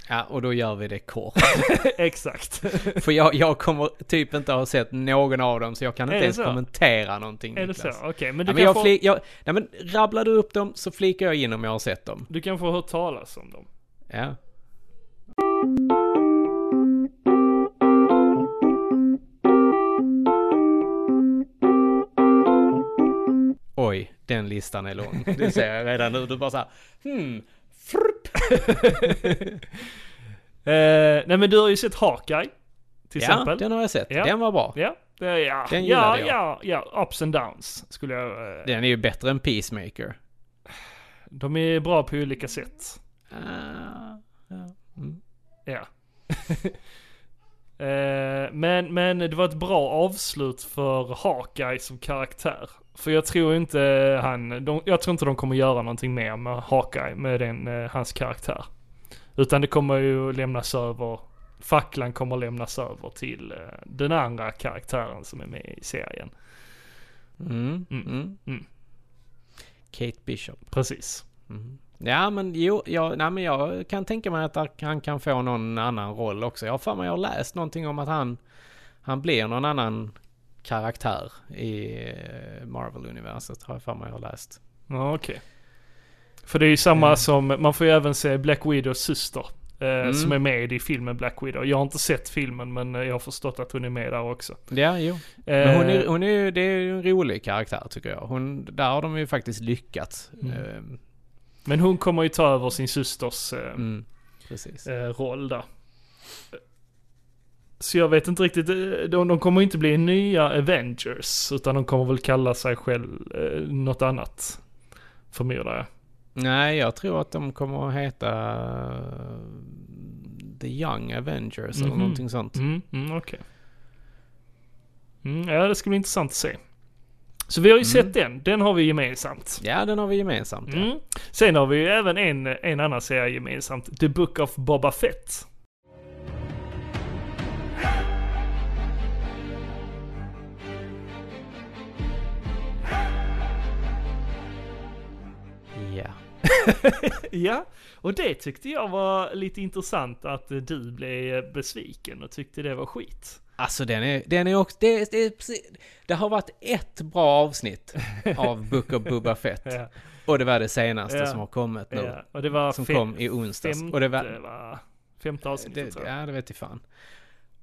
Ja, och då gör vi det kort. [LAUGHS] Exakt. [LAUGHS] För jag, jag kommer typ inte ha sett någon av dem, så jag kan inte ens så? kommentera någonting. Är det så? Niklas. Okej, men Ja, du men kan jag få... flik, jag, nej men rabblar du upp dem så flikar jag in om jag har sett dem. Du kan få höra talas om dem. Ja. Den listan är lång. Det ser jag redan nu. Du bara såhär, hmm. [LAUGHS] Eh, nej men du har ju sett Hawkeye. Till Ja, exempel. den har jag sett. Ja. Den var bra. Ja, det, ja, Den ja, jag. ja, ja, ups and downs skulle jag... Eh, Den är ju bättre än Peacemaker. de är bra på olika sätt. Ah, ja. Mm. Ja. [LAUGHS] Eh, men, men det var ett bra avslut för Hawkeye som karaktär. För jag tror inte han, de, jag tror inte de kommer göra någonting mer med Hawkeye, med den, eh, hans karaktär. Utan det kommer ju lämnas över, facklan kommer lämnas över till eh, den andra karaktären som är med i serien. Mm. Mm. Mm. Mm. Kate Bishop. Precis. Mm. Ja men jo, jag, nej, men jag kan tänka mig att han kan få någon annan roll också. Jag har för mig jag har läst någonting om att han, han blir någon annan karaktär i eh, Marvel-universet. Har jag för mig jag har läst. Ja, okej. För det är ju samma Mm. som, man får ju även se Black Widows syster. Eh, Mm. Som är med i filmen Black Widow. Jag har inte sett filmen men eh, jag har förstått att hon är med där också. Ja, jo. Eh, Men hon är, hon är det är ju en rolig karaktär tycker jag. Hon, där har de ju faktiskt lyckats. Mm. Ehm, Men hon kommer ju ta över sin systers eh, mm, eh, roll där. Så jag vet inte riktigt, eh, de, de kommer inte bli nya Avengers. Utan de kommer väl kalla sig själv eh, något annat. Förmodar jag. Nej, jag tror att de kommer att heta eh, The Young Avengers eller Mhm. någonting sånt. Mm, mm okej. Mm, ja, det ska bli intressant att se. Så vi har ju Mm. sett den. Den har vi gemensamt. Ja, den har vi gemensamt. ja. Mm. Sen har vi ju även en, en annan serie gemensamt. The Book of Boba Fett. Ja. [LAUGHS] ja, och det tyckte jag var lite intressant att du blev besviken och tyckte det var skit. Alltså den är, den är också, det, det, det har varit ett bra avsnitt av [LAUGHS] Book of Boba Fett. Ja, Och det var det senaste Ja. som har kommit nu. ja. Och det var Som fem- kom i onsdags. femte, Och det var, va? femte avsnittet det, tror jag. ja, det vet jag fan.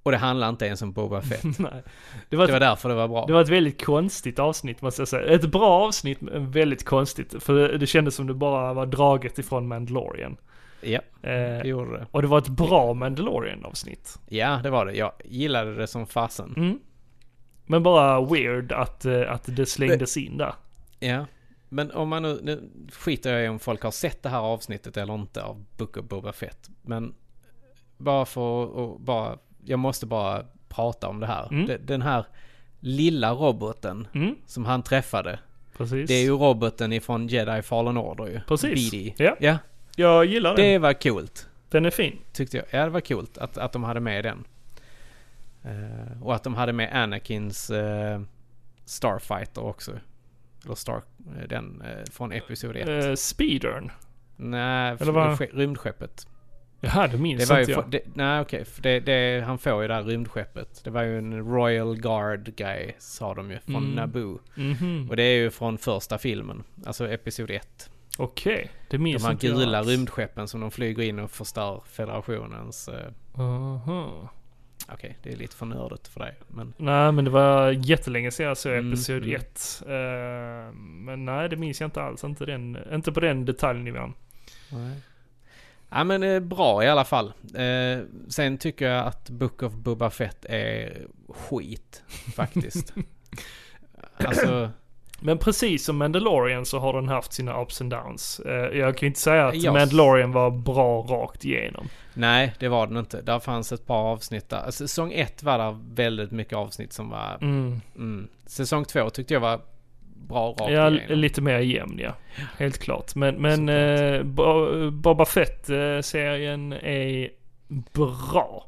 Och det handlar inte ens om Boba Fett. [LAUGHS] Nej. Det var, Det var därför det var bra. Det var ett väldigt konstigt avsnitt måste jag säga. Ett bra avsnitt men väldigt konstigt. För det, det kändes som det bara var draget ifrån Mandalorian. Ja, det Eh, gjorde det. och det var ett bra Mandalorian avsnitt. Ja, det var det. Jag gillade det som fasen. Mm. Men bara weird att, eh, att det slängdes in där. Ja. Men om man nu, nu skiter jag i om folk har sett det här avsnittet eller inte av Book of Boba Fett. Men bara för att bara, jag måste bara prata om det här. Mm. De- Den här lilla roboten Mm, som han träffade. precis. Det är ju roboten ifrån Jedi Fallen Order ju. Precis. BD. Ja. Ja, Jag gillar den. det var coolt. Den är fin. Tyckte jag. Ja, det var coolt att, att de hade med den. Eh, och att de hade med Anakins eh, Starfighter också. Eller Star... eh, Den eh, från Episod 1. Uh, Speedern. Nej, sk- rymdskeppet. Jaha, det minns Det var ju... inte jag. för- Det, nej, okej. för det, det, han får ju det här rymdskeppet. Det var ju en Royal Guard guy, sa de ju, från Mm. Naboo. Mhm. Och det är ju från första filmen. Alltså Episod 1. Okej, det minns De här gula alls. rymdskeppen som de flyger in och förstör federationens... eh, Aha. Okej, det är lite för nördigt för dig. Men Nej, men det var jättelänge sedan jag såg Mm, Episod mm. 1. Eh, men nej, det minns jag inte alls. Inte, den, inte på den detaljnivån. Nej. Ja men eh, bra i alla fall. Eh, sen tycker jag att Book of Boba Fett är skit faktiskt. [LAUGHS] alltså, Men precis som Mandalorian så har den haft sina ups and downs. Eh, jag kan ju inte säga att Ja. Mandalorian var bra rakt igenom. nej det var den inte. Där fanns ett par avsnitt där. Alltså, säsong ett var det väldigt mycket avsnitt som var... Mm. Mm. Säsong två tyckte jag var bra rakt Ja, igenom. lite mer jämn ja. Helt klart. Men, men eh, Bo- Boba Fett-serien är bra.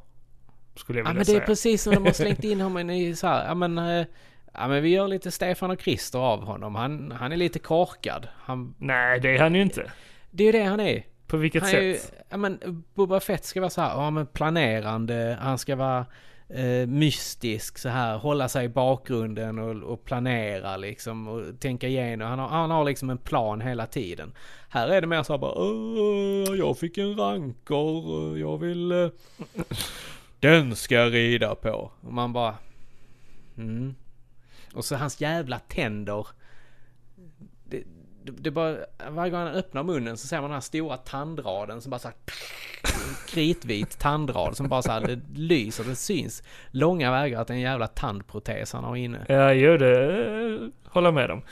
Skulle jag Ja vilja men det säga. är precis som de har slängt in honom i så här, ja men... eh, Ja men vi gör lite Stefan och Christer av honom. Han, han är lite korkad. Han, Nej, det är han ju inte. det är ju det han är. På vilket Han sätt? ju, ja men Boba Fett ska vara så här, ja men planerande, han ska vara eh, mystisk så här, hålla sig i bakgrunden och, och planera liksom och tänka igenom. Han har, han har liksom en plan hela tiden. Här är det mer så här bara, "Åh, jag fick en rankor, jag vill, eh, [LAUGHS] den ska jag rida på. Och man bara, mm. Och så hans jävla tänder. Det, det, det bara, varje gång han öppnar munnen så ser man den här stora tandraden som bara så här, [LAUGHS] kritvit tandrad som bara så här, det lyser, det syns långa vägar att det är en jävla tandprotes han har inne. Ja, jo det eh, håller jag med om.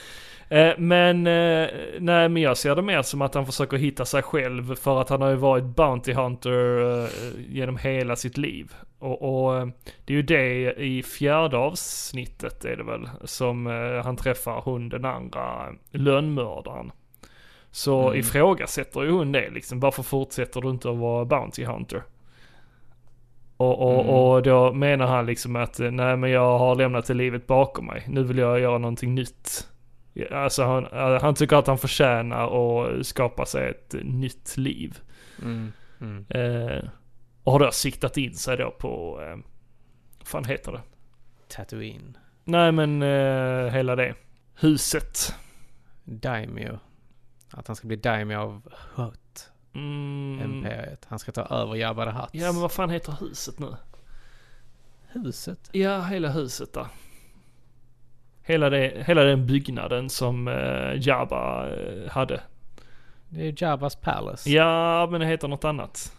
Eh, men, eh, nej men jag ser det mer som att han försöker hitta sig själv för att han har ju varit Bounty Hunter genom hela sitt liv. Och, och eh, det är ju det i fjärde avsnittet är det väl som eh, han träffar hon den andra lönnmördaren. Så Mm. ifrågasätter ju hon det liksom, varför fortsätter du inte att vara Bounty Hunter? Och, och, Mm. och då menar han liksom att eh, nej men jag har lämnat det livet bakom mig. Nu vill jag göra någonting nytt. Alltså han, eh, han tycker att han förtjänar att skapa sig ett nytt liv. Mm. Mm. Eh, och har då siktat in sig då på, eh, vad fan heter det? Tatooine. Nej men eh, hela det. Huset. Daimyo. Att han ska bli Daimyo av Hut. Mm, Imperiet. Han ska ta över Jabba the Hutt. ja men vad fan heter huset nu? Huset? Ja, hela huset där. Hela, det, hela den byggnaden som eh, Jabba eh, hade. Det är Jabbas Palace. Ja, men det heter något annat.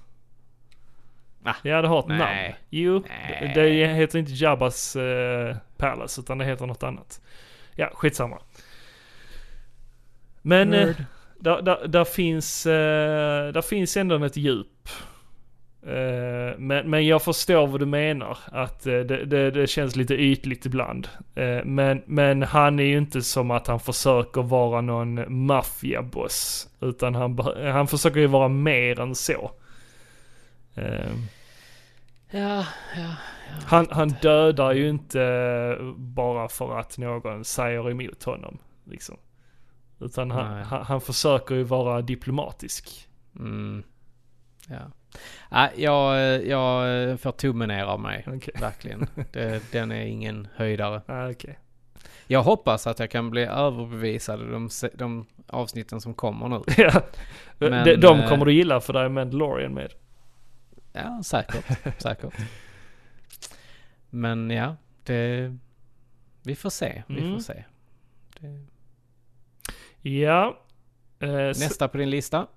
Va? Ja, det har ett Nej. namn. Jo, Nej. det det heter inte Jabbas eh, Palace, utan det heter något annat. Ja, skitsamma. Men eh, där, där, där, finns, eh, där finns ändå ett djup. Eh, men, men jag förstår vad du menar. Att eh, det, det, det känns lite ytligt ibland. Eh, men, men han är ju inte som att han försöker vara någon maffiaboss. Utan han, han försöker ju vara mer än så. Eh, Ja, ja. han, han dödar ju inte bara för att någon säger emot honom. Liksom. Utan han, han, han försöker ju vara diplomatisk. Mm. Ja. Nej, jag, jag får tummen ner av mig. Okej. Verkligen. [LAUGHS] Det, den är ingen höjdare. Ah, okej. Jag hoppas att jag kan bli överbevisad de, de avsnitten som kommer nu. [LAUGHS] Ja. Men, de, de eh, kommer du gilla för där är Mandalorian med. Ja, säkert. [LAUGHS] säkert. Men ja, det... Vi får se. Vi Mm. får se. Det, Ja. Eh, så, nästa på din lista?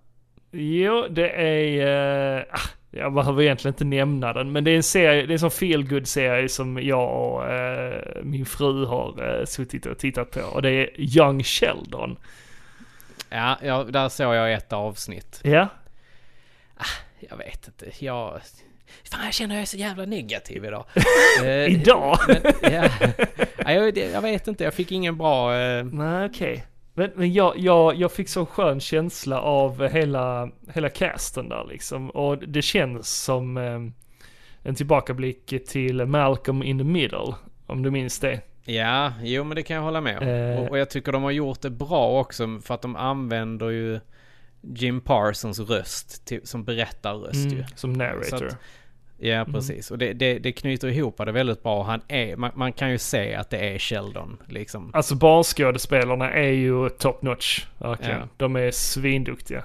jo, det är... Eh, ah, jag behöver egentligen inte nämna den, men det är en serie, det är en sån feel good serie som jag och eh, min fru har eh, suttit och tittat på. Och det är Young Sheldon. Ja, ja, där såg jag ett avsnitt. Ja, Jag vet inte, jag... Fan jag känner jag är så jävla negativ idag. [LAUGHS] Eh, idag. men, ja. Ja, jag, jag vet inte, jag fick ingen bra... eh, Nej, okej. Men, men jag, jag, jag fick så skön känsla av hela, hela casten där liksom. Och det känns som eh, en tillbakablick till Malcolm in the Middle. Om du minns det. Ja, jo men det kan jag hålla med om. Eh. Och, och jag tycker de har gjort det bra också för att de använder ju Jim Parsons röst till, som berättarröst ju. Mm, som narrator. Att- Ja, precis. Och det, det, det knyter ihop det väldigt bra. Han är, man, man kan ju se att det är Sheldon liksom. Alltså barnskådespelarna är ju top notch. Verkligen. Ja. De är svinduktiga.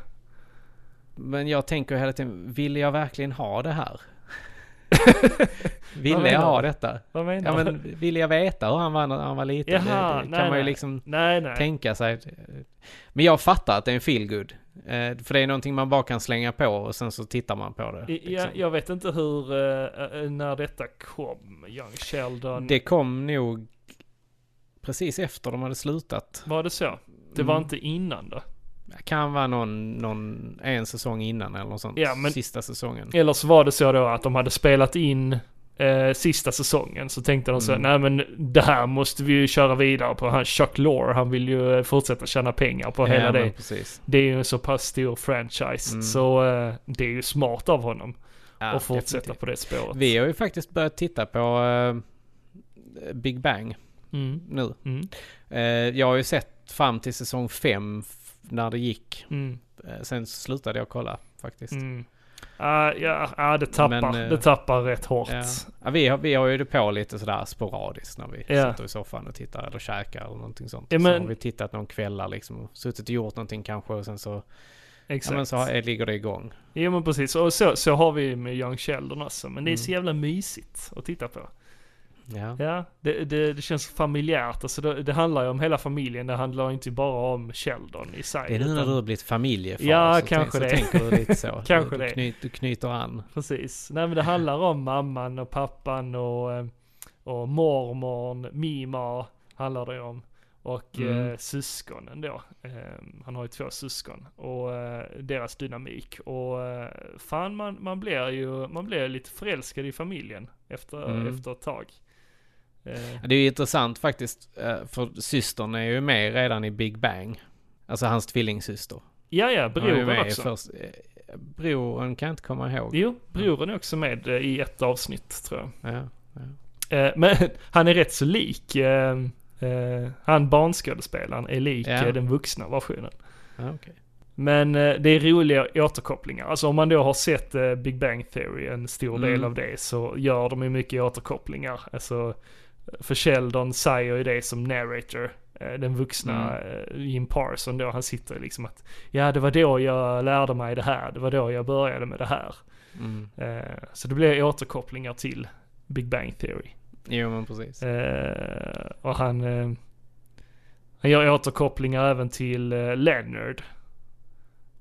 Men jag tänker hela tiden, vill jag verkligen ha det här? [LAUGHS] Ville jag ha detta? Vad menar Ja men vill jag veta hur han var när han var liten? Jaha, det, det nej, kan man ju nej. liksom nej. tänka sig. Men jag fattar att det är en feelgood. Eh, för det är någonting man bara kan slänga på och sen så tittar man på det. Liksom. jag vet inte hur, eh, eh, när detta kom, Young Sheldon. Det kom nog precis efter de hade slutat. Var det så? Det var Mm. inte innan då? Det kan vara någon, någon, en säsong innan eller något sånt. Ja, men- Sista säsongen. Eller så var det så då att de hade spelat in eh, sista säsongen. Så tänkte de så Mm. nej men det här måste vi ju köra vidare på. Han Chuck Lorre, han vill ju eh, fortsätta tjäna pengar på hela ja, det. men precis. Det är ju en så pass stor franchise. Mm. Så eh, det är ju smart av honom Ja, att fortsätta definitivt. på det spåret. Vi har ju faktiskt börjat titta på eh, Big Bang Mm, nu. mm, Eh, jag har ju sett fram till säsong 5 när det gick. mm, Eh, sen slutade jag kolla faktiskt. Ah, ja, ah, det tappar, Men, eh, det tappar rätt hårt. Ja. Ja, vi, har, vi har ju det på lite sådär sporadiskt när vi Ja. sitter i soffan och tittar eller käkar eller någonting sånt. Ja, men- Så har vi tittat någon kvällar liksom och suttit och gjort någonting kanske och sen så, ja, men så har, ligger det igång. Jo men precis, och så, så har vi med Young Sheldon också. Men det är Mm. så jävla mysigt att titta på. Ja. Ja, det, det, det känns familjärt. Alltså det, det handlar ju om hela familjen. Det handlar inte bara om Sheldon i sig. Det är nu när du har blivit familjefar. Ja, så kanske tänk, det. Så tänker du lite så. [LAUGHS] Kanske du, det. du, knyt, du knyter an. Precis. Nej men det handlar om mamman och pappan och, eh, och mormorn, Mima handlar det om. Och Mm. eh, syskonen då. Eh, han har ju två syskon. Och eh, deras dynamik. Och eh, fan man, man blir ju, man blir lite förälskad i familjen efter, Mm. efter ett tag. Eh, Det är ju intressant faktiskt, eh, för systern är ju med redan i Big Bang. Alltså hans tvillingsyster. ja ja, brodern också. Först, eh, brodern kan jag inte komma ihåg. Jo, brodern är också med i ett avsnitt tror jag. Ja. Eh, men [LAUGHS] han är rätt så lik, han barnskådespelaren är lik Ja. den vuxna versionen. Ja, okej. Men det är roliga återkopplingar. Alltså om man då har sett Big Bang Theory, en stor Mm. del av det, så gör de ju mycket återkopplingar. Alltså, för Sheldon säger ju det som narrator. eh, Den vuxna Mm. eh, Jim Parson då, han sitter liksom att Ja, det var då jag lärde mig det här. Det var då jag började med det här. Mm. Eh, Så det blir återkopplingar till Big Bang Theory. Jo men precis. Och han, han gör återkopplingar även till Leonard.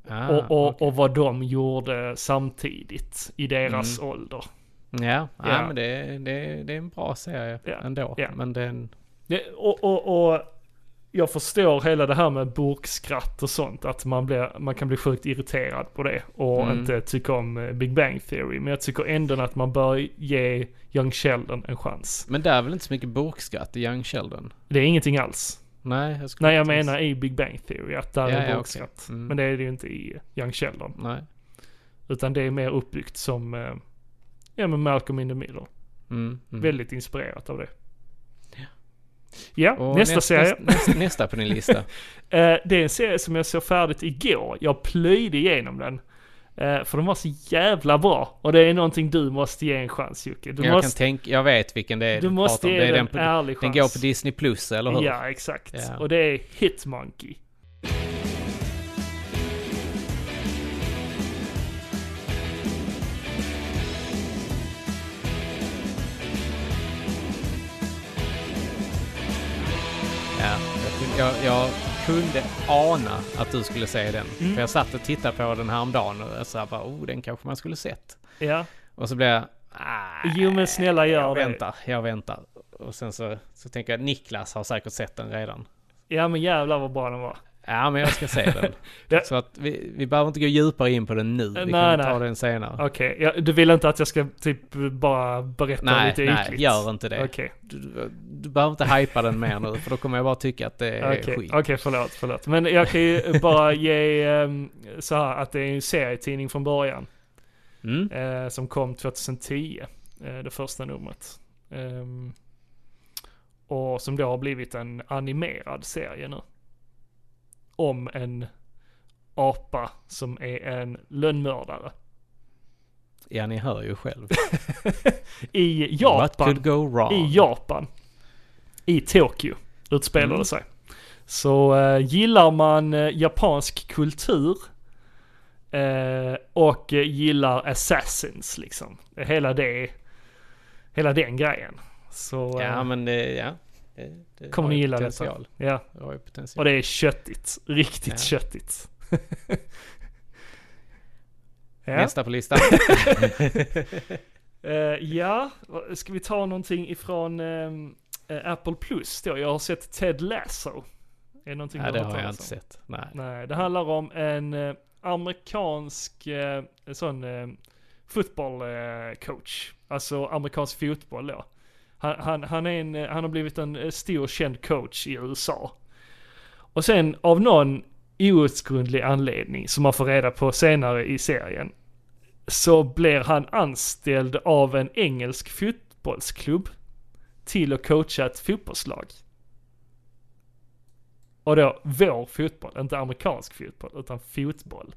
Ah, och, och, okej. och vad de gjorde samtidigt i deras Mm. ålder. Ja, ja. Ja. men det, det, det är en bra serie Ja, ändå. ja. Men den... Det, och, och, och jag förstår hela det här med burkskratt och sånt. Att man, blir, man kan bli sjukt irriterad på det och Mm. inte tycka om eh, Big Bang Theory. Men jag tycker ändå att man bör ge Young Sheldon en chans. Men där är väl inte så mycket burkskratt i Young Sheldon? Det är ingenting alls. Nej, jag Nej jag menar i Big Bang Theory att där Ja, är ja, burkskratt. okej. Mm. Men det är det ju inte i Young Sheldon. Nej. Utan det är mer uppbyggt som, eh, ja men Malcolm in the Middle. Mm, mm. Väldigt inspirerat av det. Ja, Och nästa näst- serie. Nästa, nästa, på din lista. [LAUGHS] Eh, det är en serie som jag såg färdigt igår. Jag plöjde igenom den. Eh, för den var så jävla bra. Och det är någonting du måste ge en chans Jocke. Du jag måste, kan tänka, jag vet vilken det är du måste ge Det är den den, en på, den går på Disney Plus, eller hur? Ja, exakt. Ja. Och det är Hitmonkey. Jag, kunde, jag, kunde ana att du skulle säga den. Mm. För jag satt och tittade på den här om dagen och jag sa bara, oh, den kanske man skulle sett. Ja. Och så blev jag, ah, Jo men snälla gör jag det. väntar, jag väntar. och sen så, så tänker jag Niklas har säkert sett den redan. Ja men jävlar vad bra den var. Ja, men jag ska se den. [LAUGHS] Ja. Så att vi, vi behöver inte gå djupare in på den nu. Vi Nej, kan ta nej. den senare. Okej, ja, du vill inte att jag ska typ bara berätta nej, lite nej, ytligt? gör inte det. Okej, Du, du, behöver inte hypa den mer nu, för då kommer jag bara tycka att det är okej, skit. okej, förlåt, förlåt. Men jag kan ju bara ge ehm, så här att det är en serietidning från början. Mm? eh, som kom 2010, eh, det första numret. Ehm, och som då har blivit en animerad serie nu. Om en apa som är en lönnmördare. Ja, ni hör ju själv. [LAUGHS] I What Japan. could go wrong? I Japan. I Tokyo utspelar Mm. det sig. Så eh, gillar man eh, japansk kultur eh, och eh, gillar assassins liksom. Hela det, hela den grejen. Så Ja, eh, men det, ja. Det, det kommer har ni gilla potential. detta. Ja, Det har ju potential. och det är köttigt. Riktigt Ja. köttigt. [LAUGHS] ja. Nästa på listan. [LAUGHS] Eh, ja, ska vi ta någonting ifrån eh, Apple Plus då? Jag har sett Ted Lasso. Är det någonting ja, du det hört har jag inte sett. Nej. Nej, det handlar om en eh, amerikansk eh, sån eh, fotbollscoach. Alltså amerikansk fotboll då. Han, han, han, är en, eh, han har blivit en eh, stor känd coach i USA. Och sen av någon outgrundlig anledning som man får reda på senare i serien så blir han anställd av en engelsk fotbollsklubb till att coacha ett fotbollslag. Och då vår fotboll, inte amerikansk fotboll, utan fotboll.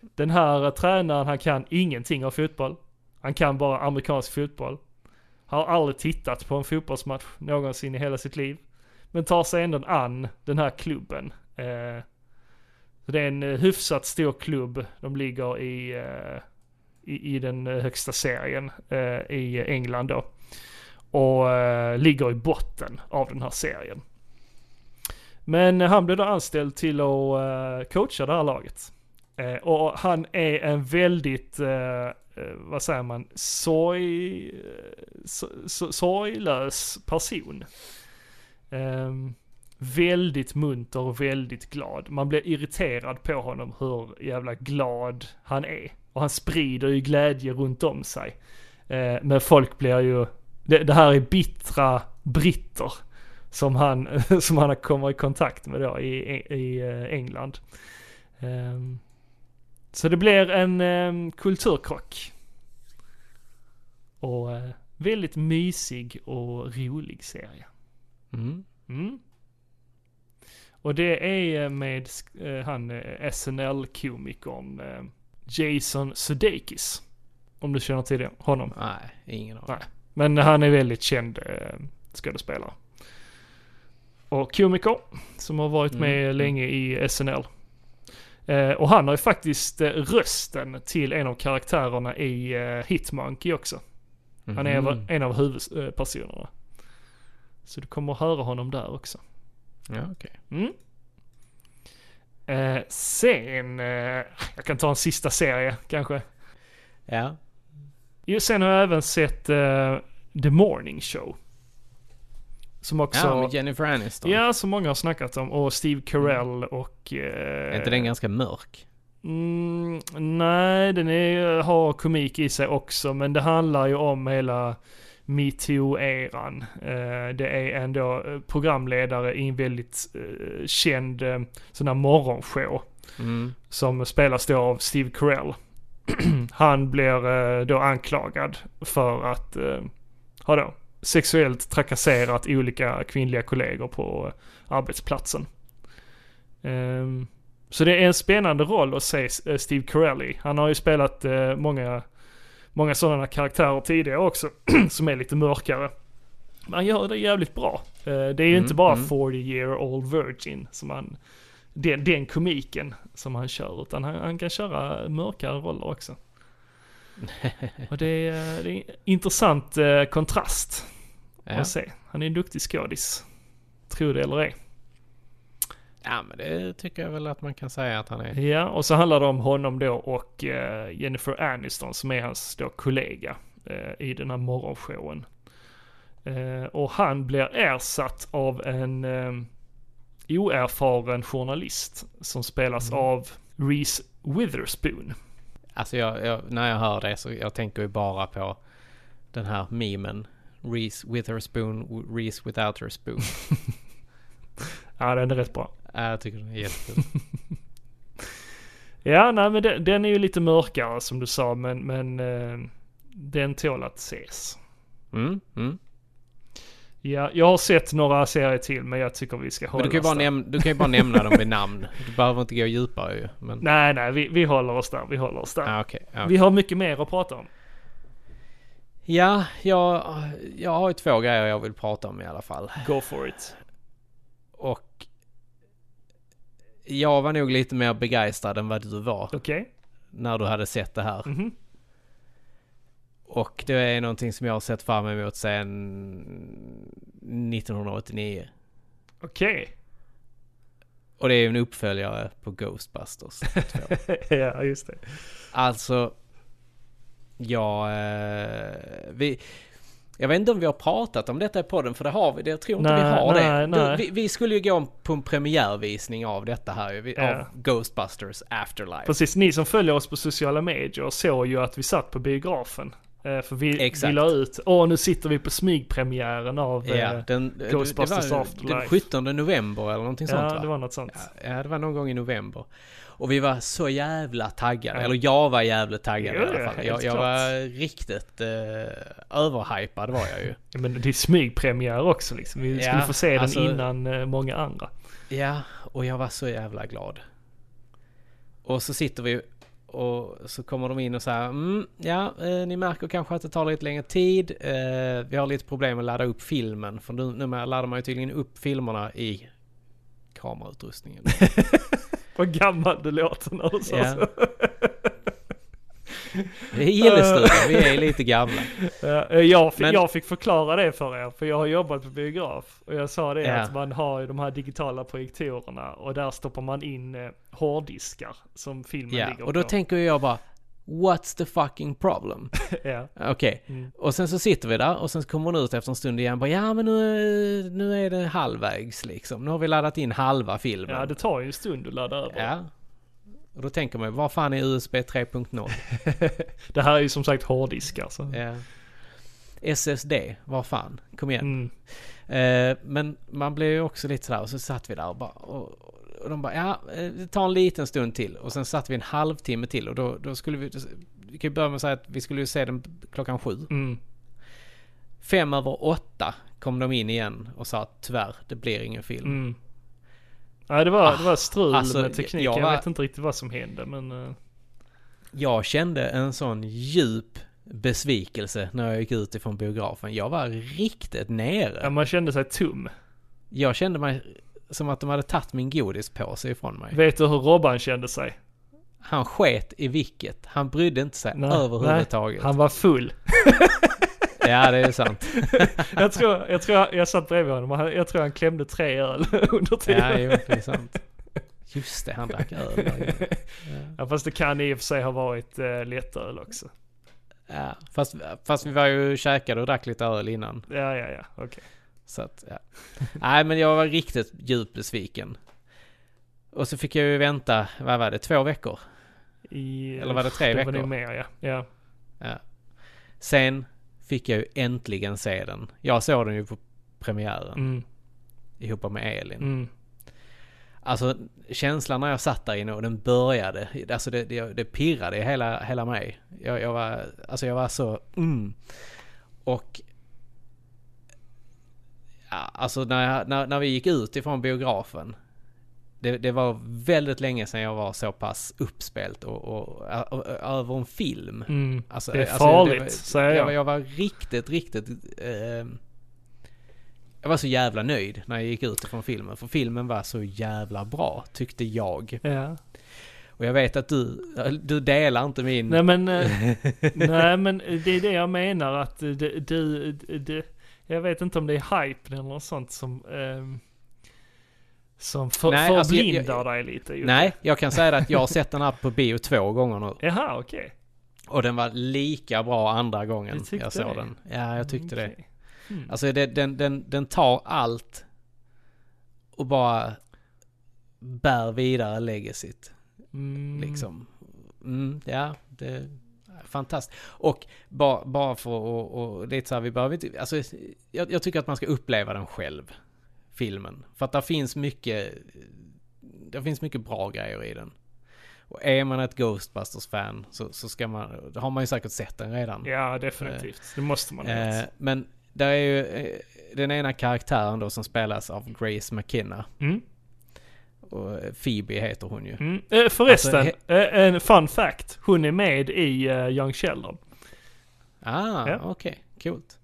Den här eh, tränaren, han kan ingenting av fotboll. Han kan bara amerikansk fotboll. Har aldrig tittat på en fotbollsmatch någonsin i hela sitt liv. Men tar sig ändå an den här klubben. Eh, det är en eh, hyfsat stor klubb. De ligger i, eh, i, i den eh, högsta serien eh, i England då. Och eh, ligger i botten av den här serien. Men han blev då anställd till att eh, coacha det här laget. Eh, och han är en väldigt, eh, Eh, vad säger man, sorg, eh, so, so, sorglös person. Ehm, väldigt munter och väldigt glad. Man blir irriterad på honom hur jävla glad han är. Och han sprider ju glädje runt om sig. Eh, men folk blir ju, det, det här är bittra britter som han, [LAUGHS] som han kommer i kontakt med då i, i i eh, England. Ehm, så det blir en um, kulturkrock. Och eh, väldigt mysig och rolig serie. Mm. Mm. Och det är eh, med eh, han eh, SNL-komikern eh, Jason Sudeikis. Om du känner till det, honom. Nej, ingen aning. Men han är väldigt känd eh, skådespelare. Och komiker som har varit med Mm. länge i SNL. Eh, och han har ju faktiskt eh, rösten till en av karaktärerna i eh, Hitmonkey också. Han är Mhm. en av huvudpersonerna. Så du kommer att höra honom där också. Ja, okej. Mm. Eh, sen, eh, jag kan ta en sista serie kanske. Ja. Jo, sen har jag även sett eh, The Morning Show. Som också... ja, med Jennifer Aniston. Ja, som många har snackat om. Och Steve Carell och... Eh, Är inte den ganska mörk? Mm, nej, den är, har komik i sig också, men det handlar ju om hela metoo-eran. Eh, det är ändå eh, programledare i en väldigt eh, känd eh, sån här morgonshow Mm. som spelas då av Steve Carell. [CLEARS THROAT] Han blir eh, då anklagad för att eh, ha då sexuellt trakasserat olika kvinnliga kollegor på eh, arbetsplatsen. Ehm, så det är en spännande roll att se eh, Steve Carell i. Han har ju spelat eh, många, många sådana karaktärer tidigare också, [CLEARS THROAT] som är lite mörkare. Men han gör det jävligt bra. Det är ju Mm, inte bara mm. 40 year old virgin som han, den, den komiken som han kör, utan han, han kan köra mörkare roller också. [LAUGHS] Och det är, det är en intressant kontrast Ja. att se. Han är en duktig skådis. Tro det eller ej. ja, men det tycker jag väl att man kan säga att han är. Ja, och så handlar det om honom då och eh, Jennifer Aniston som är hans då kollega eh, i den här morgonshowen. Eh, och han blir ersatt av en oerfaren journalist som spelas Mm. av Reese Witherspoon. Alltså jag, jag, när jag hör det så jag tänker ju bara på den här memen. Reese Witherspoon, Reese without her spoon. [LAUGHS] Ja, den är rätt bra. Ja, jag tycker den är jättekul. Ja, nej men den, den är ju lite mörkare som du sa, men, men eh, den tål att ses. Mm, mm. Ja, jag har sett några serier till, men jag tycker vi ska hålla oss där. näm- du kan ju bara nämna dem vid namn. Du behöver inte gå djupare ju. Men... Nej, nej, vi, vi håller oss där, vi håller oss där. Ah, okej. ja. Vi har mycket mer att prata om. Ja, jag, jag har ju två grejer jag vill prata om i alla fall. Go for it. Och jag var nog lite mer begeistrad än vad du var Okej? när du hade sett det här. Mhm. Och det är någonting som jag har sett fram emot sedan 1989. Okej. Och det är ju en uppföljare på Ghostbusters 2. [LAUGHS] ja, just det. Alltså, ja, eh, vi... Jag vet inte om vi har pratat om detta i podden, för det har vi. Jag tror inte vi Nej, har det. nej, Du, nej. vi, vi skulle ju gå på en premiärvisning av detta här vi- Ja. av Ghostbusters Afterlife. Precis, ni som följer oss på sociala medier såg ju att vi satt på biografen. Eh, för vi, vi la ut, åh nu sitter vi på smygpremiären av... Ja, eh, den, Ghostbusters det var Afterlife. den 17 november eller någonting sånt ja va? det var något sånt. Ja, det var någon gång i november. Och vi var så jävla taggade, Ja. eller jag var jävligt taggad Jo, i alla ja, fall. Jag, jag var riktigt eh, överhypad var jag ju. [LAUGHS] Ja, Men det är smygpremiär också liksom. Vi Ja, skulle få se den alltså- innan eh, många andra. Ja, och jag var så jävla glad. Och så sitter vi och så kommer de in och säger mm, ja, eh, ni märker kanske att det tar lite längre tid. Eh, vi har lite problem att ladda upp filmen. För nu, numera laddar man ju tydligen upp filmerna i kamerautrustningen. [LAUGHS] Vad gammal du låter när du sa så. [LAUGHS] Är Gillestugan, vi är lite gamla. [LAUGHS] Eh, jag, fick, Men- jag fick förklara det för er, för jag har jobbat på biograf. Och jag sa det Ja. att man har ju de här digitala projektorerna och där stoppar man in eh, hårddiskar som filmen Ja, ligger och då på. tänker jag bara What's the fucking problem? [LAUGHS] ja. Okej, Mm. och sen så sitter vi där och sen kommer hon ut efter en stund igen bara ja men nu, nu är det halvvägs liksom. Nu har vi laddat in halva filmen. ja, det tar ju en stund att ladda över. Ja. Och då tänker man vad fan är USB 3.0? [LAUGHS] Det här är ju som sagt hårddiskar. Så. ja. SSD, vad fan? Kom igen. Mm. Eh, men man blev ju också lite sådär och så satt vi där och bara och, och de bara ja, eh, det tar en liten stund till och sen satt vi en halvtimme till och då, då skulle vi, vi kan ju börja med att säga att vi skulle ju se den klockan sju. Mm. Fem över åtta kom de in igen och sa att tyvärr, det blir ingen film. Mm. Nej, det var, det var strul alltså, med tekniken. jag Jag, var- vet inte riktigt vad som hände, men... eh, Jag kände en sån djup besvikelse när jag gick ut ifrån biografen. Jag var riktigt nere. ja, man kände sig tom. Jag kände mig som att de hade tagit min godispåse ifrån mig. Vet du hur Robban kände sig? Han sket i vilket. Han brydde inte sig Nej, överhuvudtaget. Han var full. [LAUGHS] [LAUGHS] Ja, det är sant. [LAUGHS] jag tror, jag tror jag, satt bredvid honom och jag tror han klämde tre öl [LAUGHS] under tiden. Ja, jo, det är sant. Just det, han drack öl. Ja. Ja, fast det kan i och för sig ha varit eh, lättöl också. Ja, fast, fast vi var ju käkade och drack lite öl innan. Ja, ja, ja, okej. Så att, ja. Nej, men jag var riktigt djupt besviken. Och så fick jag ju vänta, vad var det, två veckor? I- Eller var det tre det veckor? var nog mer, ja. ja. Ja. Sen fick jag ju äntligen se den. Jag såg den ju på premiären Mm, ihop med Elin. mm. Alltså känslan när jag satt där inne och den började, alltså det, det, det pirrade i hela, hela mig. Jag, jag var, alltså jag var så, mm. Och ja, alltså när, jag, när, när vi gick ut ifrån biografen. Det, det var väldigt länge sedan jag var så pass uppspelt och, och, och, och över en film. Mm. Alltså, Det är alltså, farligt, var- säger jag. jag. var- Jag var riktigt, riktigt... Eh, jag var så jävla nöjd när jag gick ut ifrån filmen. För filmen var så jävla bra, tyckte jag. Ja. Och jag vet att du, du delar inte min... Nej men, eh, [LAUGHS] nej men det är det jag menar att du, du, du jag vet inte om det är hype eller något sånt som, ehm, som för, Nej, alltså, förblindar jag- dig lite. Jocke. Nej, jag kan säga att jag har sett den här på bio två gånger nu. Jaha, okej. Och den var lika bra andra gången jag såg det? den. Ja, jag tyckte det. Okej. Mm. Alltså det, den, den, den tar allt och bara bär vidare legacyt. Mm. Liksom. Mm, ja, det är fantastiskt. Och bara, bara för att, och, och lite så här, vi behöver inte, alltså jag, jag tycker att man ska uppleva den själv, filmen. För att det finns mycket, det finns mycket bra grejer i den. Och är man ett Ghostbusters-fan så, så ska man, då har man ju säkert sett den redan. Ja, definitivt. Det måste man ha Eh, men där är ju eh, den ena karaktären då som spelas av Grace McKenna. Mm. Och eh, Phoebe heter hon ju. Mm. Eh, förresten, Alltså, eh, en fun fact. Hon är med i uh, Young Sheldon. Ah, Ja. okej. Coolt.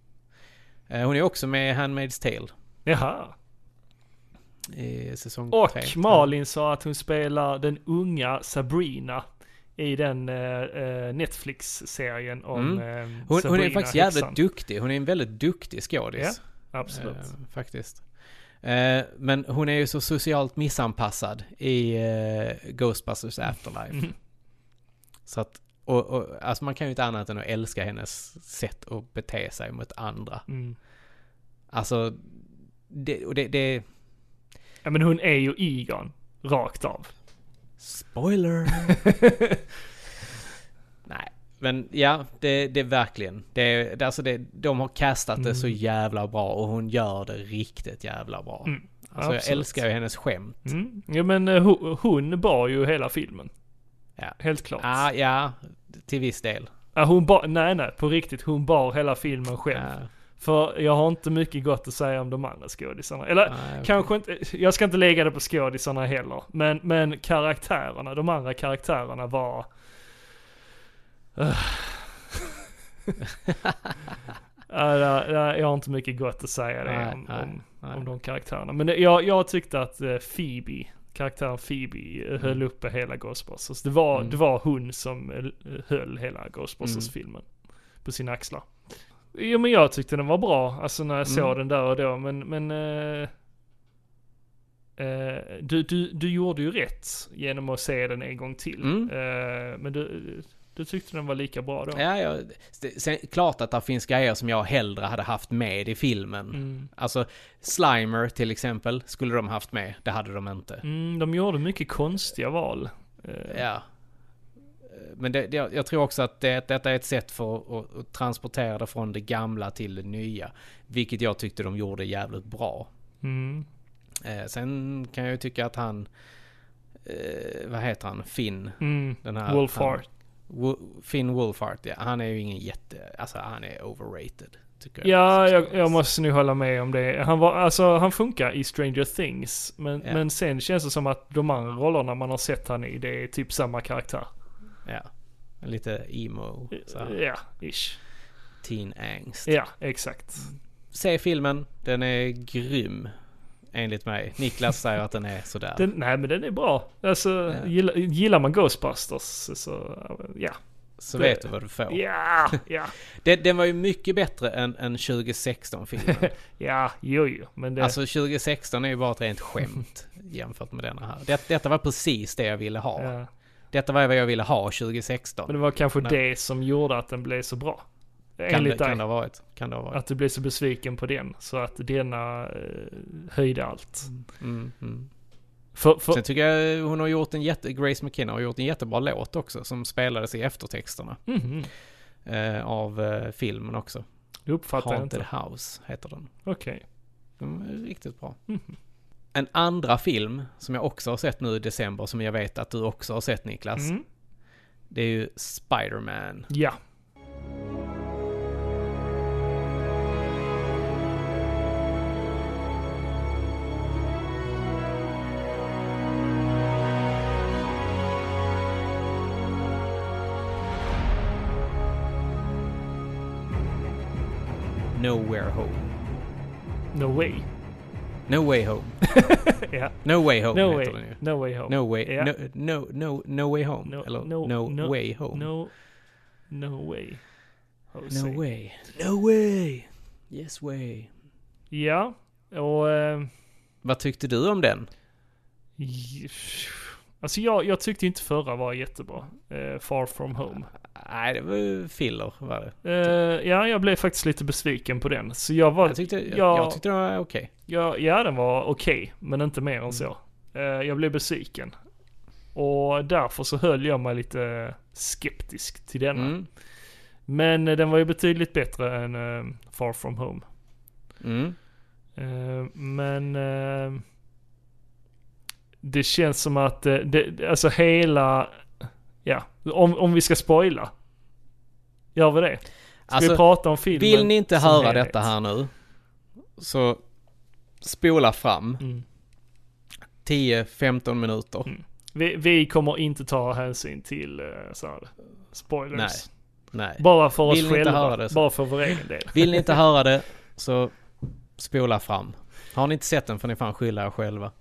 Eh, hon är också med i Handmaid's Tale. Jaha. I säsong Och tre. Malin sa att hon spelar den unga Sabrina i den eh, eh, Netflix-serien om eh, Mm. Hon, hon är faktiskt jävligt duktig. Hon är en väldigt duktig skådis. Absolut. Eh, faktiskt. Eh, men hon är ju så socialt missanpassad i eh, Ghostbusters Afterlife. Mm. Så att, och, och, alltså man kan ju inte annat än att älska hennes sätt att bete sig mot andra. Mm. Alltså, det, och det, det Ja men hon är ju Egon, rakt av. Spoiler! [LAUGHS] Nej, men ja, det, det är verkligen. Det, det, alltså det, de har castat det så Mm. jävla bra och hon gör det riktigt jävla bra. Mm, Alltså jag absolut. älskar ju hennes skämt. Mm. Ja men eh, hon, hon bar ju hela filmen. Ja. Helt klart. Ah, ja, till viss del. Ja, hon bar, nej nej, på riktigt. Hon bar hela filmen själv. Ja, För jag har inte mycket gott att säga om de andra skådisarna. Eller nej, kanske inte, jag ska inte lägga det på skådisarna heller. Men, men karaktärerna, de andra karaktärerna var... Uh. [LAUGHS] Jag har inte mycket gott att säga det Nej, om, nej, om, nej. om de karaktärerna. Men jag, jag tyckte att eh, Phoebe, karaktären Phoebe, eh, höll uppe hela Ghostbusters. Det var, Mm. det var hon som eh, höll hela Ghostbusters-filmen på sina axlar. Jo men jag tyckte den var bra, alltså när jag Mm. såg den där och då, men, men eh, eh, du, du, du gjorde ju rätt genom att se den en gång till. Mm. Eh, men du, du tyckte den var lika bra då? Ja, ja, sen, klart att det finns grejer som jag hellre hade haft med i filmen. Mm. Alltså, Slimer till exempel, skulle de haft med. Det hade de inte. Mm, de gjorde mycket konstiga val. Eh, Ja. Men det, det, jag tror också att det, detta är ett sätt för att, att, transportera det från det gamla till det nya. Vilket jag tyckte de gjorde jävligt bra. Mm. Eh, sen kan jag ju tycka att han, eh, vad heter han, Finn? Mm. Den här, Wolfhard. Han, Wo- Finn Wolfhard, ja. Han är ju ingen jätte, alltså han är overrated. Tycker Ja, jag, jag, jag måste nu hålla med om det. Han var, alltså han funkar i Stranger Things. Men, Ja. men sen känns det som att de andra rollerna man har sett han i, det är typ samma karaktär. Ja. Lite emo, så här, Ja, ish. teen angst. Ja, exakt. Se filmen, den är grym. Enligt mig. Niklas säger att den är sådär. Den, nej men den är bra. Alltså, Ja. gillar, gillar man Ghostbusters så, ja. så det- vet du vad du får. Ja, ja, [LAUGHS] Den, den var ju mycket bättre än, än 2016-filmen. [LAUGHS] ja, jo, jo. Men det, alltså 2016 är ju bara ett rent skämt [LAUGHS] jämfört med denna här. Det, detta var precis det jag ville ha. ja. Detta var vad jag ville ha Men 2016. det var kanske Nej. det som gjorde att den blev så bra. Kan Enligt det, dig. kan det ha varit. Kan det ha varit. Att du blev så besviken på den. Så att denna eh, höjde allt. Mm, mm. För, för, Sen tycker jag hon har gjort en jätte, Grace McKenna har gjort en jättebra låt också som spelades i eftertexterna. Mhm. Eh, av eh, filmen också. Det uppfattar jag Haunted inte. House heter den. Okej. Den är riktigt bra. En andra film som jag också har sett nu i december som jag vet att du också har sett Niklas. Mm. Det är ju Spider-Man. Ja. Nowhere Home. No way. No Way Home. [LAUGHS] ja. No Way Home No heter way. den ju. No way home. No way, Ja. no, no, no, no way home. No- Eller no- no, no- way home. No. No way. No way. No way. Yes way. Ja. Och... Eh, Vad tyckte du om den? Alltså jag, jag tyckte inte förra var jättebra. Eh, Far from home. Nej, det var ju filler var det. Eh, ja, jag blev faktiskt lite besviken på den. Så jag var... Jag tyckte, jag, jag- jag tyckte det var okej. Ja, ja den var okej, men inte mer än så. Eh, jag blev besviken. Och därför så höll jag mig lite skeptisk till denna. Mm. Men eh, den var ju betydligt bättre än eh, Far From Home. Mm. Men det känns som att det, alltså hela, ja, om, om vi ska spoila. Gör vi det? Ska vi Alltså, prata om filmen vill ni inte höra helhet? detta här nu, så spola fram Mm. 10-15 minuter. Mm. Vi, vi kommer inte ta hänsyn till uh, så här, spoilers. Nej. Nej. Bara för oss själva. det Bara för vår egen del. Vill ni inte höra det, så spola fram. Har ni inte sett den får ni fan skylla er själva.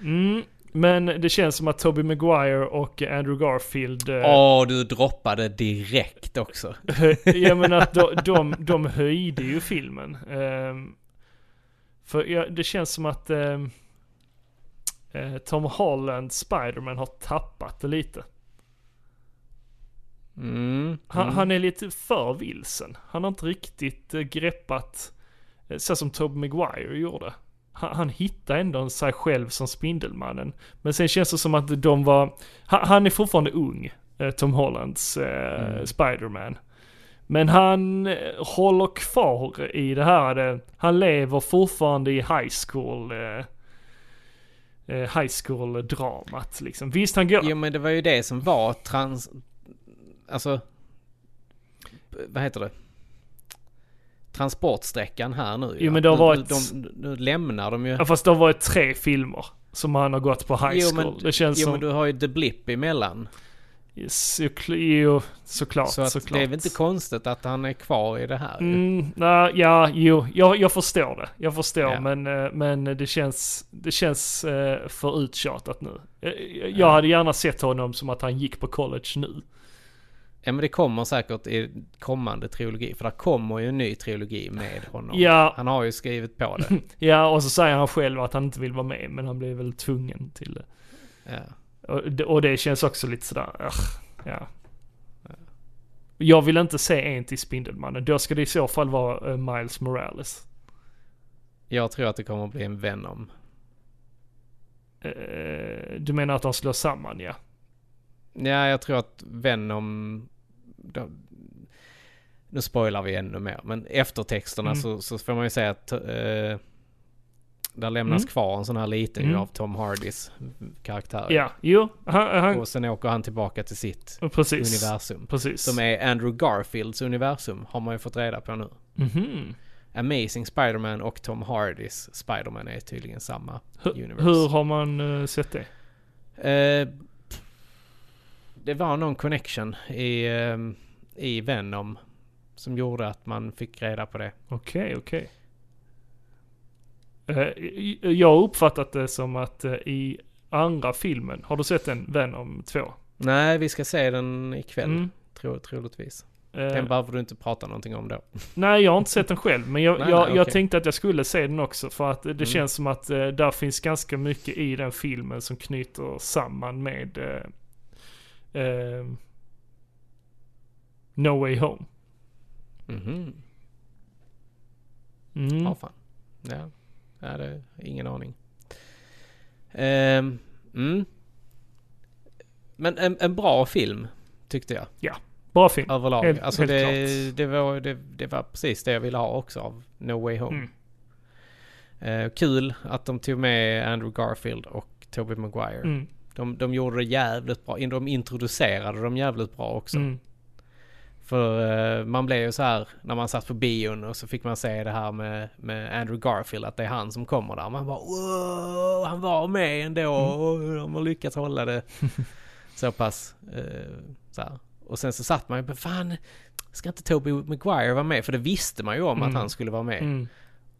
Mm. Men det känns som att Tobey Maguire och Andrew Garfield eh, Åh, du droppade direkt också. [LAUGHS] jag menar att de, [LAUGHS] de, de höjde ju filmen. Ehm, för ja, det känns som att ehm, eh, Tom Holland, Spiderman, har tappat det lite. Mm. Han, mm. han är lite för vilsen. Han har inte riktigt eh, greppat, så som Tobey Maguire gjorde. Han, han hittade ändå sig själv som Spindelmannen. Men sen känns det som att de var, han, han är fortfarande ung, eh, Tom Hollands eh, Mm. Spiderman. Men han eh, håller kvar i det här, eh, han lever fortfarande i high school, eh, high school dramat liksom. Visst han går, Jo men det var ju det som var trans... Alltså... Vad heter det? Transportsträckan här nu Jo, men det har varit- De, de, nu lämnar de ju... ja, fast det har varit tre filmer som han har gått på high Jo, school. men- det känns Jo som... men du har ju The Blip emellan. Så, jo, såklart, Så att såklart. det är väl inte konstigt att han är kvar i det här. Mm, nej, ja, jo, jag, jag förstår det. Jag förstår, Ja. men, eh, men det känns, det känns eh, för uttjatat nu. Jag, jag Ja. hade gärna sett honom som att han gick på college nu. Ja men det kommer säkert i kommande trilogi. För det kommer ju en ny trilogi med honom. Ja. Han har ju skrivit på det. [LAUGHS] Ja, och så säger han själv att han inte vill vara med, men han blir väl tvungen till det. Ja. Och det, och det känns också lite sådär, ugh, ja. Jag vill inte se en till Spindelmannen. Då ska det i så fall vara eh, Miles Morales. Jag tror att det kommer att bli en Venom. Eh, du menar att de slår samman, ja? Ja, jag tror att Venom... De, nu spoilar vi ännu mer, men eftertexterna Mm. så, så får man ju säga att... Eh, där lämnas Mm. kvar en sån här liten Mm. av Tom Hardys karaktär. Ja, jo, han, han Och sen åker han tillbaka till sitt precis. universum. Precis. Som är Andrew Garfields universum, har man ju fått reda på nu. Mhm. Amazing Spider-Man och Tom Hardys Spider-Man är tydligen samma Hur, universe. hur har man eh, sett det? Eh, det var någon connection i, eh, i Venom som gjorde att man fick reda på det. Okej, okej. Eh, Jag har uppfattat det som att eh, i andra filmen, har du sett den, Venom 2? Nej, vi ska se den ikväll, Mm. tro, troligtvis. Eh, Den behöver du inte prata någonting om då. Nej, jag har inte sett den själv, men jag, [LAUGHS] Nej, jag, nej, jag tänkte att jag skulle se den också för att det Mm. känns som att där finns ganska mycket i den filmen som knyter samman med eh, No Way Home. Mhm. Mm. Ja, fan. Ja, ja det är ingen aning. Ehm, mm. Men en, en bra film, tyckte jag. Bra film. Överlag. Helt- alltså helt det, det, var, det, det var precis det jag ville ha också av No Way Home. Mm. Eh, kul att de tog med Andrew Garfield och Tobey Maguire. Mm. De, de gjorde det jävligt bra. De introducerade dem jävligt bra också. Mm. För eh, man blev ju så här när man satt på bion och så fick man se det här med, med Andrew Garfield att det är han som kommer där. Man bara wow, han var med ändå Mm. och de har lyckats hålla det [LAUGHS] så pass eh, så här. Och sen så satt man ju på fan, ska inte Tobey Maguire vara med? För det visste man ju om Mm. att han skulle vara med. Mm.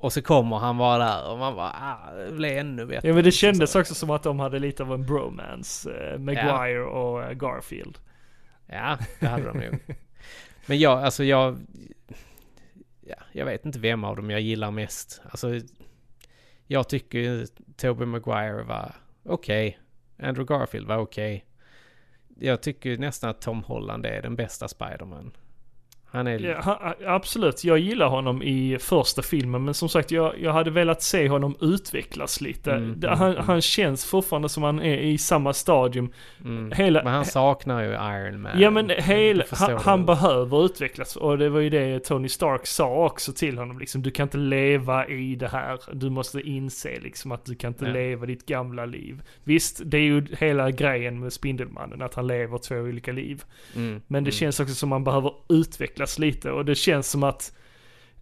Och så kommer han vara där och man bara, ah, det blev ännu bättre. Ja men det kändes Så- också som att de hade lite av en bromance, eh, Maguire och eh, Garfield. Ja, det hade de nog. Men jag, alltså jag... Ja, jag vet inte vem av dem jag gillar mest. Alltså, jag tycker ju Tobey Maguire var okej. Andrew Garfield var okej. Jag tycker nästan att Tom Holland är den bästa Spiderman. Han är... Ja, absolut, jag gillar honom i första filmen men som sagt jag, jag hade velat se honom utvecklas lite. Mm, mm, han, mm. han känns fortfarande som han är i samma stadium. Mm. Hela, Men han saknar ju Iron Man. Ja men hela, han, han behöver utvecklas och det var ju det Tony Stark sa också till honom liksom. Du kan inte leva i det här. Du måste inse liksom att du kan inte Ja. leva ditt gamla liv. Visst, det är ju hela grejen med Spindelmannen, att han lever två olika liv. Mm, Men det mm. känns också som att man behöver utvecklas lite och det känns som att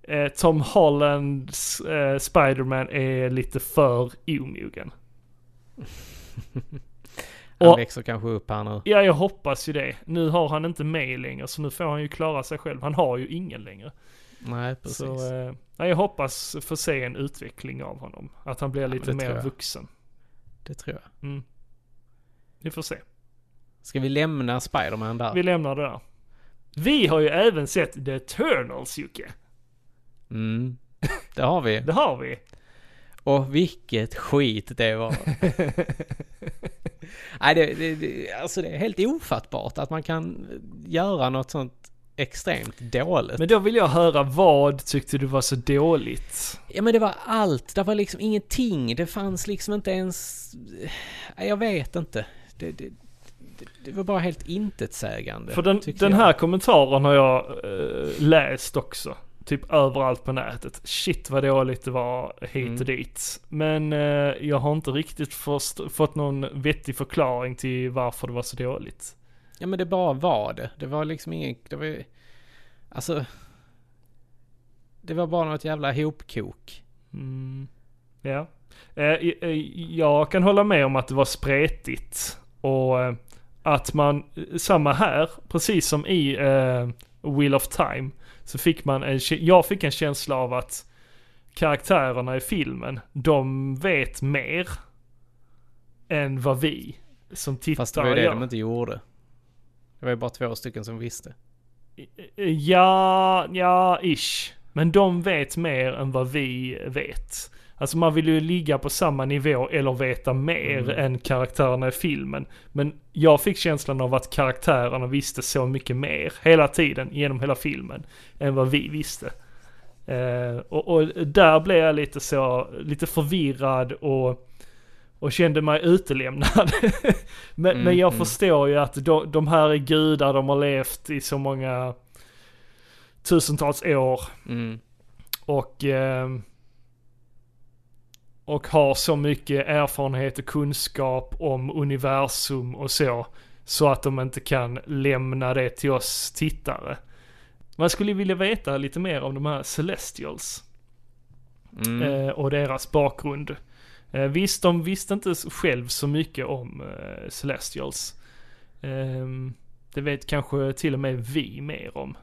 eh, Tom Hollands eh, Spiderman är lite för omogen. Han och- växer kanske upp här nu. Ja, jag hoppas ju det. Nu har han inte med längre, så nu får han ju klara sig själv. Han har ju ingen längre. Nej, precis. Så eh, jag hoppas få se en utveckling av honom. Att han blir men lite mer vuxen. Det tror jag. Mm. Vi får se. Ska vi lämna Spiderman där? Vi lämnar det där. Vi har ju även sett The Eternals, Jocke. Mm. Det har vi. [LAUGHS] Det har vi. Och vilket skit det var. [LAUGHS] Nej, det, det, det, alltså det är helt ofattbart att man kan göra något sånt extremt dåligt. Men då vill jag höra, vad tyckte du var så dåligt? Ja men det var allt, det var liksom ingenting, det fanns liksom inte ens... Jag vet inte. Det, det, det, var bara helt intetsägande. För den, den jag. här kommentaren har jag eh, läst också. Typ överallt på nätet. Shit vad dåligt det var hit Mm. och dit. Men eh, jag har inte riktigt först- fått någon vettig förklaring till varför det var så dåligt. Ja men det bara var det. Det var liksom ingen... Det var Alltså... Det var bara något jävla hopkok. Mm. Ja. Eh, eh, jag kan hålla med om att det var spretigt. Och eh, att man, samma här, precis som i eh, Wheel of Time, så fick man en, jag fick en känsla av att karaktärerna i filmen, de vet mer än vad vi som tittare Fast det var ju det gör. de inte gjorde. Det var ju bara två stycken som visste. Ja, ja, ish. Men de vet mer än vad vi vet. Alltså man vill ju ligga på samma nivå eller veta mer Mm. än karaktärerna i filmen. Men jag fick känslan av att karaktärerna visste så mycket mer hela tiden genom hela filmen än vad vi visste. Eh, och, och där blev jag lite så, lite förvirrad och, och kände mig utelämnad. [LAUGHS] men, Mm, men jag mm. förstår ju att de, de här är gudar, de har levt i så många tusentals år Mm. och ehm, och har så mycket erfarenhet och kunskap om universum och så. Så att de inte kan lämna det till oss tittare. Man skulle vilja veta lite mer om de här Celestials. Mm. eh, och deras bakgrund. Eh, visst, de visste inte själv så mycket om eh, Celestials. Ehm, det vet kanske till och med vi mer om.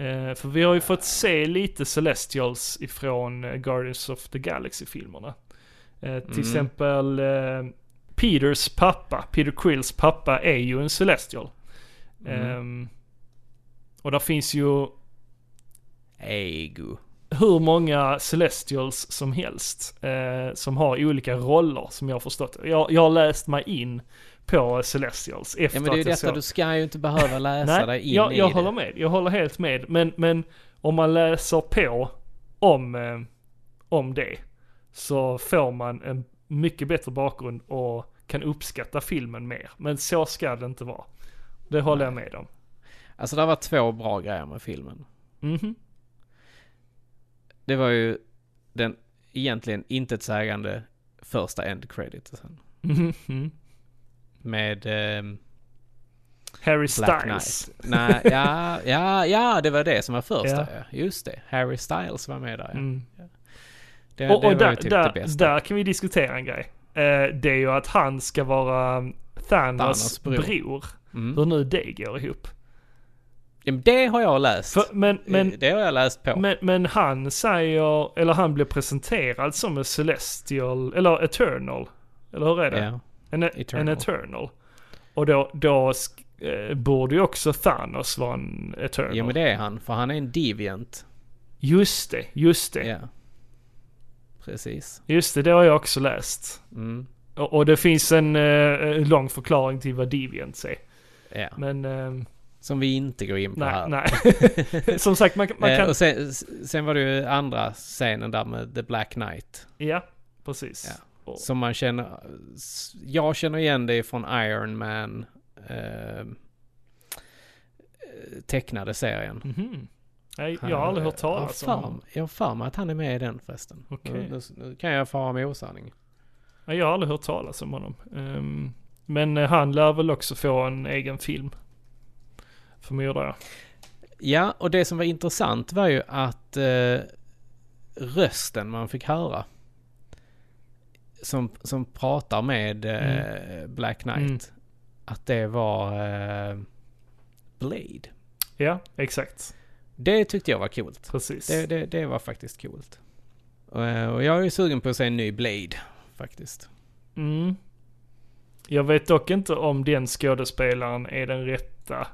Eh, för vi har ju fått se lite Celestials ifrån eh, Guardians of the Galaxy-filmerna. Eh, till Mm. exempel eh, Peters pappa, Peter Quills pappa är ju en Celestial. Mm. Ehm, och där finns ju Ego. hur många Celestials som helst. Eh, som har olika roller som jag har förstått. Jag, jag har läst mig in på Celestials efter Ja men det är ju detta, såg- du ska ju inte behöva [LAUGHS] läsa dig in jag, i jag det. håller med. Jag håller helt med. Men, men om man läser på om, eh, om det så får man en mycket bättre bakgrund och kan uppskatta filmen mer. Men så ska det inte vara. Det håller jag med om. Alltså det var två bra grejer med filmen. Mhm. Det var ju den egentligen intetsägande första end creditsen. Mhm. Med ehm, Harry Black Styles. Nej, ja, [LAUGHS] ja, ja, det var det som var första Ja. Just det. Harry Styles var med där ja. Mm. Det, och det och var där, typ där, där kan vi diskutera en grej. Eh, det är ju att han ska vara Thanos, Thanos bror. bror. Mm. Hur nu det går ihop. Ja, men det har jag läst. För, men, men, det har jag läst på. men, men han säger, eller han blir presenterad som en Celestial, eller Eternal. Eller hur är det? ja. En, Eternal. en Eternal. Och då, då eh, borde ju också Thanos vara en Eternal. ja men det är han, för han är en deviant. Just det, just det. Ja. Precis. Just det, det har jag också läst. Mm. Och, och det finns en eh, lång förklaring till vad Deviants är. Ja. Men eh, Som vi inte går in på nej, här. nej. [LAUGHS] [LAUGHS] Som sagt, man, man Eh, kan... och sen, sen var det ju andra scenen där med The Black Knight. Ja, precis. Ja. Och, Som man känner... Jag känner igen det från Iron Man. Eh, tecknade serien. Mhm. Nej, jag har aldrig hört talas om honom. Jag har för mig att han är med i den förresten. Okej. Nu, nu, nu kan jag fara med osanning. Nej, jag har aldrig hört talas om honom. Ehm, men eh, han lär väl också få en egen film. Förmodar jag. Ja, och det som var intressant var ju att eh, rösten man fick höra som, som pratar med eh, Black Knight, Mm. att det var eh, Blade. Ja, exakt. Det tyckte jag var coolt. Precis. Det, det, det var faktiskt coolt. Och, eh, och jag är ju sugen på att se en ny Blade, faktiskt. Mm. Jag vet dock inte om den skådespelaren är den rätta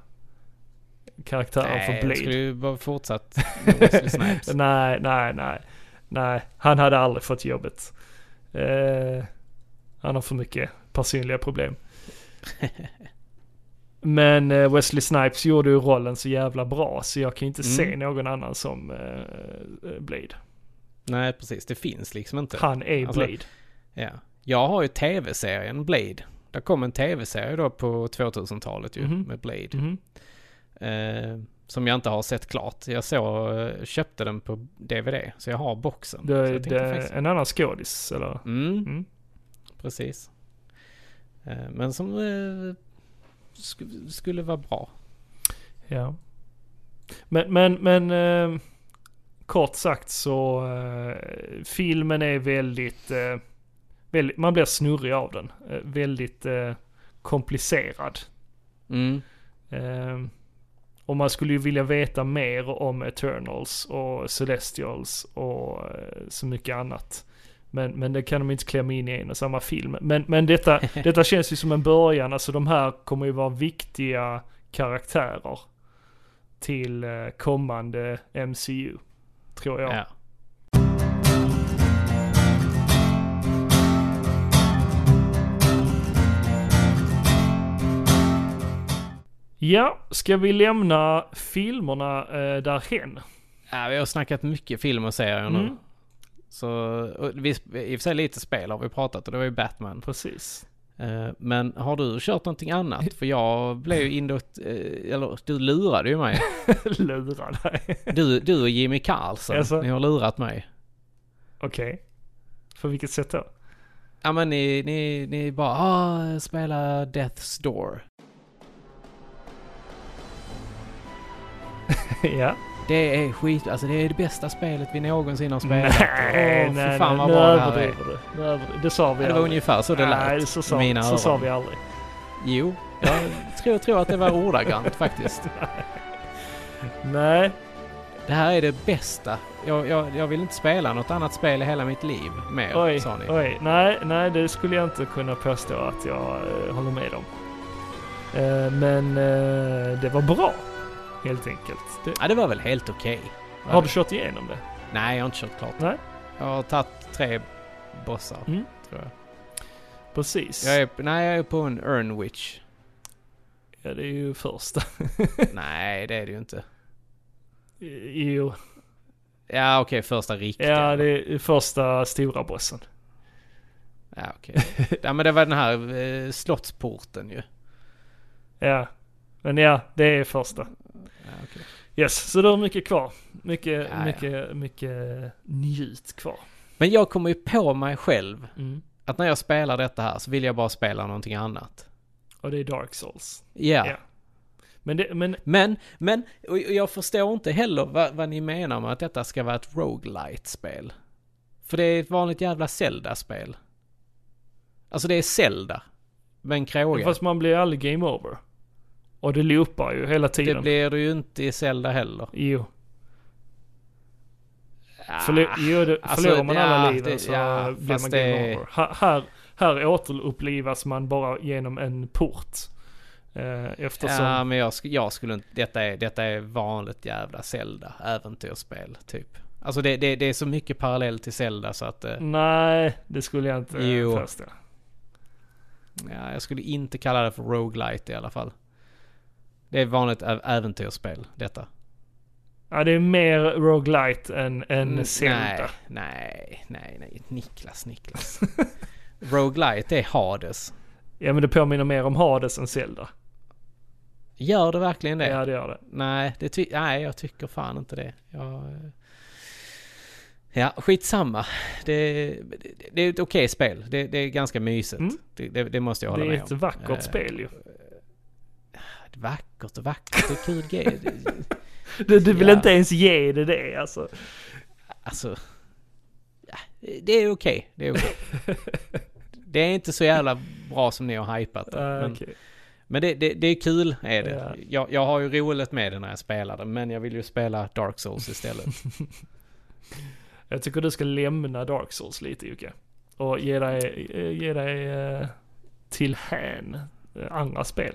karaktären Nej, för jag Blade. skulle ju bara fortsatt [LAUGHS] Wesley Snipes. Nej, nej, nej. Nej, han hade aldrig fått jobbet. Eh, han har för mycket personliga problem. [LAUGHS] Men eh, Wesley Snipes gjorde ju rollen så jävla bra så jag kan inte se Mm. någon annan som eh, eh, Blade. Nej, precis. Det finns liksom inte. Han är Alltså, Blade. Ja. Jag har ju tv-serien Blade. Det kom en tv-serie då på 2000-talet ju Mhm. med Blade. Mhm. Eh, som jag inte har sett klart. Jag så, eh, köpte den på DVD. Så jag har boxen. Det, jag det är faktiskt- en annan skådis eller? Mm, Mm. precis. Eh, men som eh, sk- skulle vara bra. Ja. Men, men, men kort sagt så filmen är väldigt, väldigt, man blir snurrig av den. Väldigt komplicerad. Mm. Och man skulle ju vilja veta mer om Eternals och Celestials och eh, så mycket annat. Men, men det kan de inte klämma in i en och samma film. Men, men detta, [LAUGHS] detta känns ju som en början. Alltså de här kommer ju vara viktiga karaktärer till eh, kommande MCU. Tror jag. Ja. Ja, ska vi lämna filmerna eh, därhen? ja, vi har snackat mycket film och serier nu. Mm. Så, vi, i och för sig lite spel har vi pratat och det var ju Batman. Precis. Eh, Men har du kört någonting annat? För jag blev ju indot, eh, eller du lurade ju mig. [LAUGHS] Lura dig. Du, du och Jimmy Karlsson, Jaså? ni har lurat mig. Okej. På vilket sätt då? Ja men ni, ni, ni bara, ah, spela Death's Door. [LAUGHS] ja. Det är skit, alltså det är det bästa spelet vi någonsin har spelat. Nej, Åh, nej, fan nej, vad nu överdriver du. Nu överdriver. Det sa vi det var aldrig. ungefär så det Nej, lät så sa, mina så öron. sa vi aldrig. Jo, jag tror, tror att det var ordagrant [LAUGHS] faktiskt. Nej, Det här är det bästa. Jag, jag, jag vill inte spela något annat spel i hela mitt liv mer, oj, sa ni. oj. Nej, nej, det skulle jag inte kunna påstå att jag eh, håller med om. Eh, men eh, det var bra, helt enkelt. Det, Ja, det var väl helt okej. har du kört igenom det? Nej, jag har inte kört klart. Nej. Jag har tagit tre bossar, Mm. tror jag. Precis. jag är, nej, jag är på en Earnwitch. Ja, det är ju första. [LAUGHS] nej, det är det ju inte. jo, Ja, okej, första riktiga. ja, det är första stora bossen. Ja, okej. ja, men det var den här eh, slottsporten ju. Ja, men ja, det är första. Yes, så du har mycket kvar. Mycket, Ja, ja. mycket, mycket njut kvar. Men jag kommer ju på mig själv Mm. att när jag spelar detta här så vill jag bara spela någonting annat. Och det är Dark Souls. Ja. Ja. Men det, men Men, men, och jag förstår inte heller vad, vad ni menar med att detta ska vara ett roguelite-spel. För det är ett vanligt jävla Zelda-spel. Alltså det är Zelda. Med en kråga. fast man blir aldrig game over. Och det loopar ju hela det tiden. blir det ju inte i Zelda heller. Jo. Ah, Förlo- jo, det, alltså, förlorar man alla ja, liven det- så ja, blir man game det- over. Här, här, här återupplivas man bara genom en port. Eh, eftersom... Ja, men jag, jag skulle inte... Detta är, detta är vanligt jävla Zelda. Äventyrsspel, typ. Alltså det, det, det är så mycket parallell till Zelda så att... eh, Nej, det skulle jag inte Jo. påstå. Ja, jag skulle inte kalla det för roguelite i alla fall. Det är vanligt äventyrsspel, detta. Ja, det är mer roguelite än, än Mm, Zelda. Nej, nej, nej, nej. Niklas, Niklas. [LAUGHS] roguelite är Hades. Ja, men det påminner mer om Hades än Zelda. Gör det verkligen det? Ja, det gör det. Nej, det ty- nej, jag tycker fan inte det. Jag, eh, ja, skitsamma. Det, det, det är ett okej spel. Det, det är ganska mysigt. Mm. Det, det, måste jag hålla Det är med ett om. vackert Eh, spel ju. Vackert och vackert. Är kul grej. Det- [LAUGHS] Du, du vill ja. inte ens ge det det alltså. Alltså, ja, det är okej. Det är okej. [LAUGHS] Det är inte så jävla bra som ni har hypat det. Uh, Men, okej. men det, det, det är kul är det. Ja. Jag, jag har ju roligt med det när jag spelar det. Men jag vill ju spela Dark Souls istället. [LAUGHS] Jag tycker du ska lämna Dark Souls lite Jocke. Och ge dig, eh, ge dig eh, till hän eh, andra spel.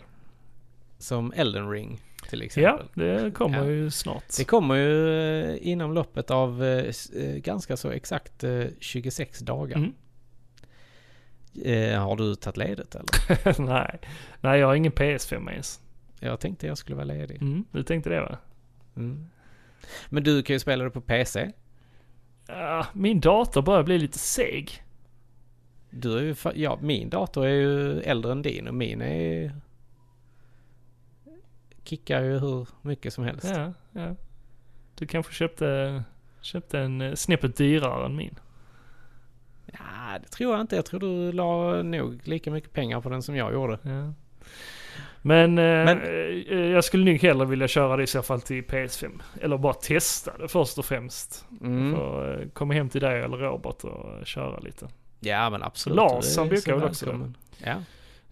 Som Elden Ring till Ja, exempel. det kommer Ja. ju snart. Det kommer ju eh, inom loppet av eh, eh, ganska så exakt eh, 26 dagar. Mm. Eh, har du tagit ledigt eller? [LAUGHS] Nej. Nej, jag har ingen PS5 ens. Jag tänkte jag skulle vara ledig. Mm, du tänkte det va? Mm. Men du kan ju spela det på PC. Ja, min dator börjar bli lite seg. Du är ju, ja, min dator är ju äldre än din och min är kickar ju hur mycket som helst. Ja, ja. Du kanske köpte, köpte en eh, snäppet dyrare än min. Ja, det tror jag inte. Jag tror du la nog lika mycket pengar på den som jag gjorde. Ja. Men, eh, Men- eh, jag skulle nog hellre vilja köra det i så fall till PS5. Eller bara testa det först och främst. Mm. För, eh, komma hem till dig eller Robert och köra lite. Ja men absolut. Lars, han brukar väl också välkommen. Ja.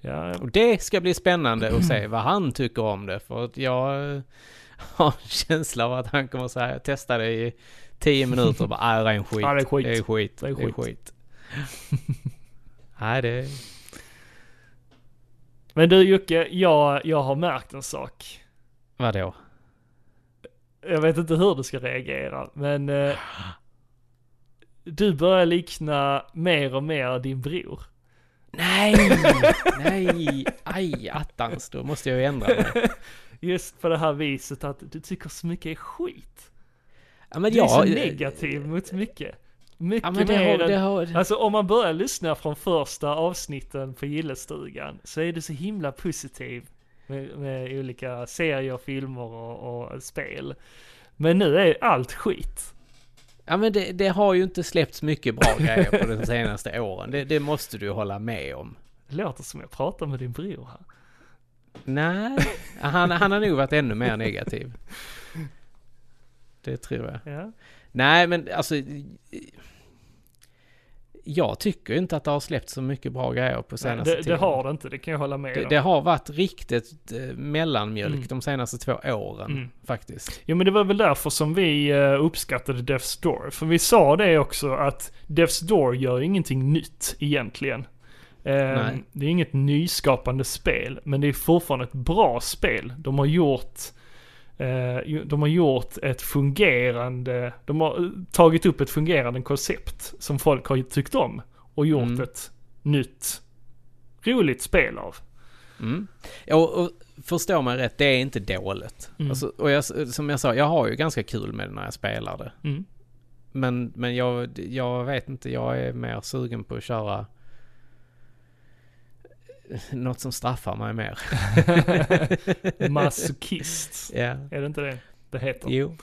Ja, Och det ska bli spännande att se vad han tycker om det. För att jag eh, [LAUGHS] har en känsla av att han kommer säga testa det i tio minuter och bara, nej det är en skit. Ja, det är skit. Det är skit. Det är Det är skit. skit. [LAUGHS] nej det... Men du Jocke, jag, jag har märkt en sak. Vadå? Jag vet inte hur du ska reagera, men eh, du börjar likna mer och mer din bror. Nej! nej! Aj attans, då måste jag ju ändra mig. Just på det här viset att du tycker så mycket är skit. Ja, men Du är så jag- negativ mot mycket. Mycket Ja mer än... har... Alltså om man börjar lyssna från första avsnitten på Gillestugan så är du så himla positiv med, med olika serier, filmer och, och spel. Men nu är allt skit. Ja men det, det har ju inte släppts mycket bra grejer på de senaste åren. Det, det måste du hålla med om. Det låter som jag pratar med din bror här. Nej, han, han har nog varit ännu mer negativ. Det tror jag. Ja. Nej men alltså... Jag tycker inte att det har släppts så mycket bra grejer på Nej, senaste det, det tiden. har det inte, det kan jag hålla med det, om. det har varit riktigt eh, mellanmjölk Mm. de senaste två åren Mm. faktiskt. Jo men det var väl därför som vi eh, uppskattade Death's Door. För vi sa det också att Death's Door gör ingenting nytt egentligen. Eh, Nej. det är inget nyskapande spel, men det är fortfarande ett bra spel. De har gjort de har gjort ett fungerande, de har eh, tagit upp ett fungerande koncept som folk har tyckt om och gjort Mm. ett nytt roligt spel av. Mm. Och, och förstå mig rätt, det är inte dåligt. Mm. Alltså, och jag, som jag sa, jag har ju ganska kul med det när jag spelar det. Mm. Men, men jag, jag vet inte, jag är mer sugen på att köra [LAUGHS] något som straffar mig mer. [LAUGHS] Masochist, Ja. är det inte det det heter? Jo.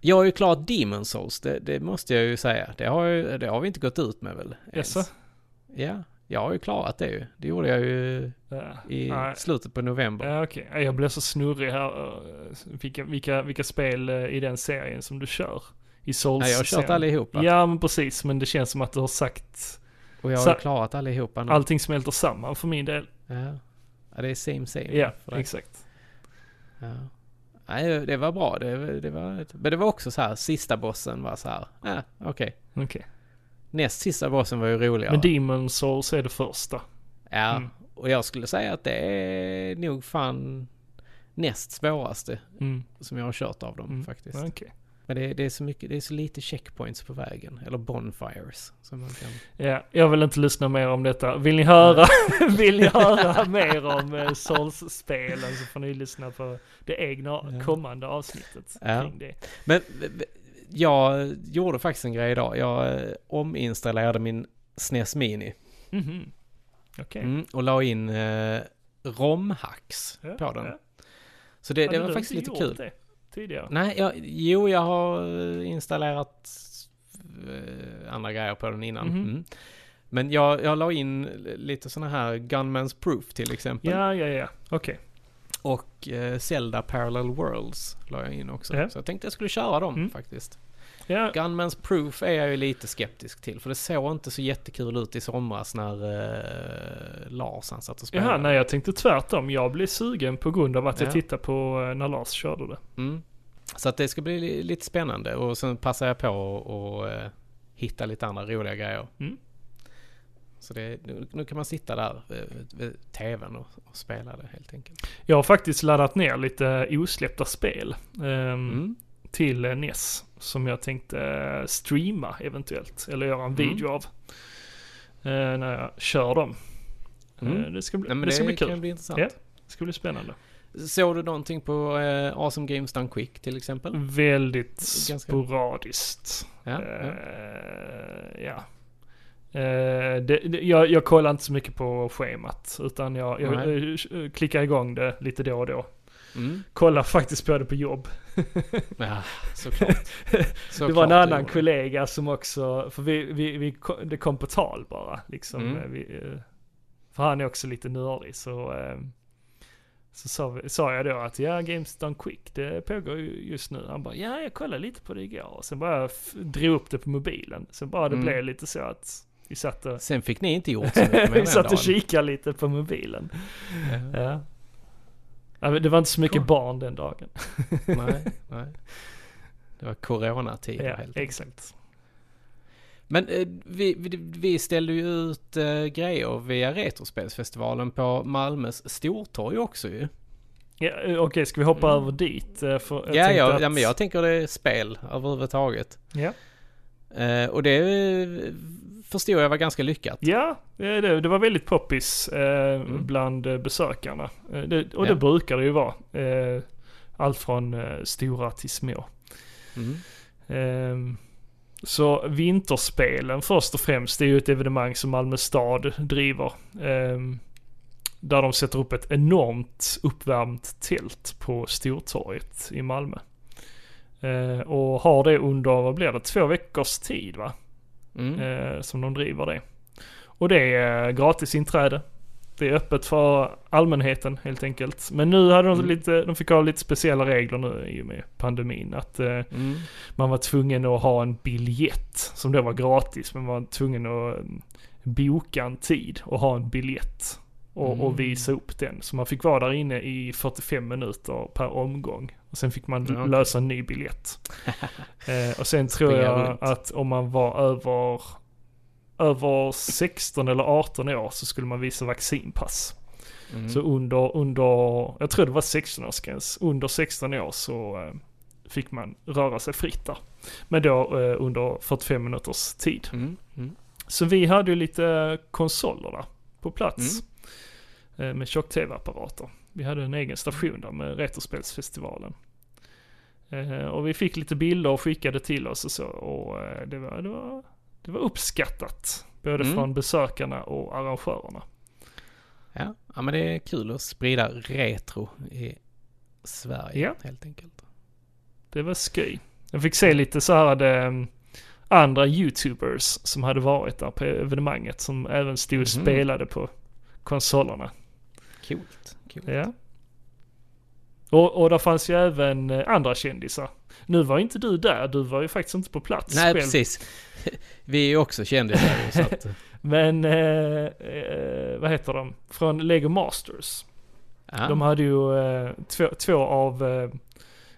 Jag har ju klarat Demon Souls, det, det måste jag ju säga. Det har, ju, det har vi inte gått ut med väl? Jaså? Ja, jag har ju klarat det ju. Det gjorde jag ju Ja. i Nej. slutet på november. Ja, okej. Jag blir så snurrig här. eh, Vilka, vilka, vilka spel eh, i den serien som du kör? I souls Nej, jag har kört allihopa. Ja, men precis. Men det känns som att du har sagt Och jag har Så- ju klarat allihopa nu. allting smälter samman för min del. Ja. ja, det är same same. Ja, exakt. Ja. Nej, det var bra. Det, det var, men det var också så här, sista bossen var så här, ja, okej. Okej. Näst sista bossen var ju roligare. Men Demon Souls är det första. Ja, Mm. och jag skulle säga att det är nog fan näst svåraste Mm. som jag har kört av dem Mm. faktiskt. Okej. Men det, det, är så mycket, det är så lite checkpoints på vägen. Eller bonfires. Som man kan... Ja, jag vill inte lyssna mer om detta. Vill ni höra, [LAUGHS] vill ni höra mer om eh, Souls-spelen så får ni lyssna på det egna kommande avsnittet Ja. kring det. Men jag gjorde faktiskt en grej idag. Jag eh, ominstallerade min SNES Mini. Mhm. Okej. Mm, och la in eh, romhacks Ja, på den. ja. Så det, det var faktiskt lite kul. Det tidigare? Nej, jag, jo jag har eh, installerat eh, andra grejer på den innan. Mhm. Mm. Men jag, jag la in lite sådana här Gunman's Proof till exempel. Ja, ja, ja. Okej. Och eh, Zelda Parallel Worlds la jag in också. Ja. Så jag tänkte jag skulle köra dem Mm. faktiskt. Ja, Gunman's Proof är jag ju lite skeptisk till. För det såg inte så jättekul ut i somras när eh, Lars han satt och spelade. Jaha, nej jag tänkte tvärtom. Jag blev sugen på grund av att jag Ja. tittade på eh, när Lars körde det. Mm. Så att det ska bli li- lite spännande och sen passar jag på och eh, hitta lite andra roliga grejer. Mm. Så det, nu, nu kan man sitta där vid, vid tvn och, och spela det helt enkelt. Jag har faktiskt laddat ner lite osläppta spel ehm, Mm. till eh, NES. Som jag tänkte eh, streama eventuellt. Eller göra en Mm. video av. eh, när jag kör dem. Mm. Eh, det ska bli, Nej, det ska bli kan kul. bli intressant. Ja. Det ska bli spännande. Såg du någonting på eh, Awesome Games Done Quick till exempel? Väldigt Ganska- sporadiskt. Ja, ja. Eh, ja. Eh, det, det, jag, jag kollar inte så mycket på schemat. Utan jag, jag klickar igång det lite då och då. Mm. Kollar faktiskt på det på jobb. [LAUGHS] Ja, såklart. såklart det var en annan kollega som också, för vi, vi, vi, det kom på tal bara liksom. Mm. Vi, för han är också lite nördig så, eh, så sa, vi, sa jag då att ja, Games Done Quick, det pågår ju just nu. Han bara, ja jag kollade lite på det igår. Och sen bara drog upp det på mobilen. Sen bara det Mm. blev lite så att vi satt och, Sen fick ni inte gjort så [LAUGHS] mycket med vi satt och kikade lite på mobilen. Ja. Ja. Det var inte så mycket barn den dagen. Nej, [LAUGHS] nej. Det var coronatid Ja, helt enkelt. exakt. Men eh, vi, vi, vi ställde ju ut eh, grejer via Retrospelsfestivalen på Malmös stortorg också ju. Ja, eh, Okej, ska vi hoppa Mm. över dit? För jag ja, ja, att- ja, men jag tänker det är spel överhuvudtaget. Ja, Eh, och det förstod jag var ganska lyckat. ja eh, det, det var väldigt poppis eh, Mm. bland eh, besökarna. Eh, det, och Ja. det brukar det ju vara. Eh, allt från eh, stora till små. Mm. Ehm, så vinterspelen först och främst, det är ju ett evenemang som Malmö stad driver. Ehm, där de sätter upp ett enormt uppvärmt tält på Stortorget i Malmö. Och har det under, vad blir det, två veckors tid va? Mm. eh, som de driver det. Och det är gratis inträde. Det är öppet för allmänheten helt enkelt. Men nu hade de Mm. lite, de fick ha lite speciella regler nu i och med pandemin. Att eh, Mm. man var tvungen att ha en biljett som då var gratis. Men man var tvungen att mm, boka en tid och ha en biljett. Och, Mm. och visa upp den. Så man fick vara där inne i 45 minuter per omgång. Och sen fick man Ja, okej. lösa en ny biljett. [LAUGHS] eh, och sen tror jag att om man var över, över 16 eller 18 år så skulle man visa vaccinpass. Mm. Så under, under, jag tror det var 16-årsgräns. Under 16 år så eh, fick man röra sig fritt där. Men då eh, under 45 minuters tid. Mm. Mm. Så vi hade ju lite konsoler där på plats. Mm. Eh, med tjock-tv-apparater. Vi hade en egen station där med Retrospelsfestivalen. Eh, och vi fick lite bilder och skickade till oss och så. Och eh, det, var, det, var, det var uppskattat. Både Mm. från besökarna och arrangörerna. Ja. ja, men det är kul att sprida retro i Sverige Ja. helt enkelt. Det var skoj. Jag fick se lite så här det, um, andra YouTubers som hade varit där på evenemanget som även stod och Mhm. spelade på konsolerna. Coolt. Coolt. Ja. Och, och där fanns ju även eh, andra kändisar. Nu var inte du där, du var ju faktiskt inte på plats Nej, själv. precis. [LAUGHS] Vi är ju också kändisar [LAUGHS] så att... Men, eh, eh, vad heter de? Från Lego Masters. Ja. De hade ju eh, två, två av eh,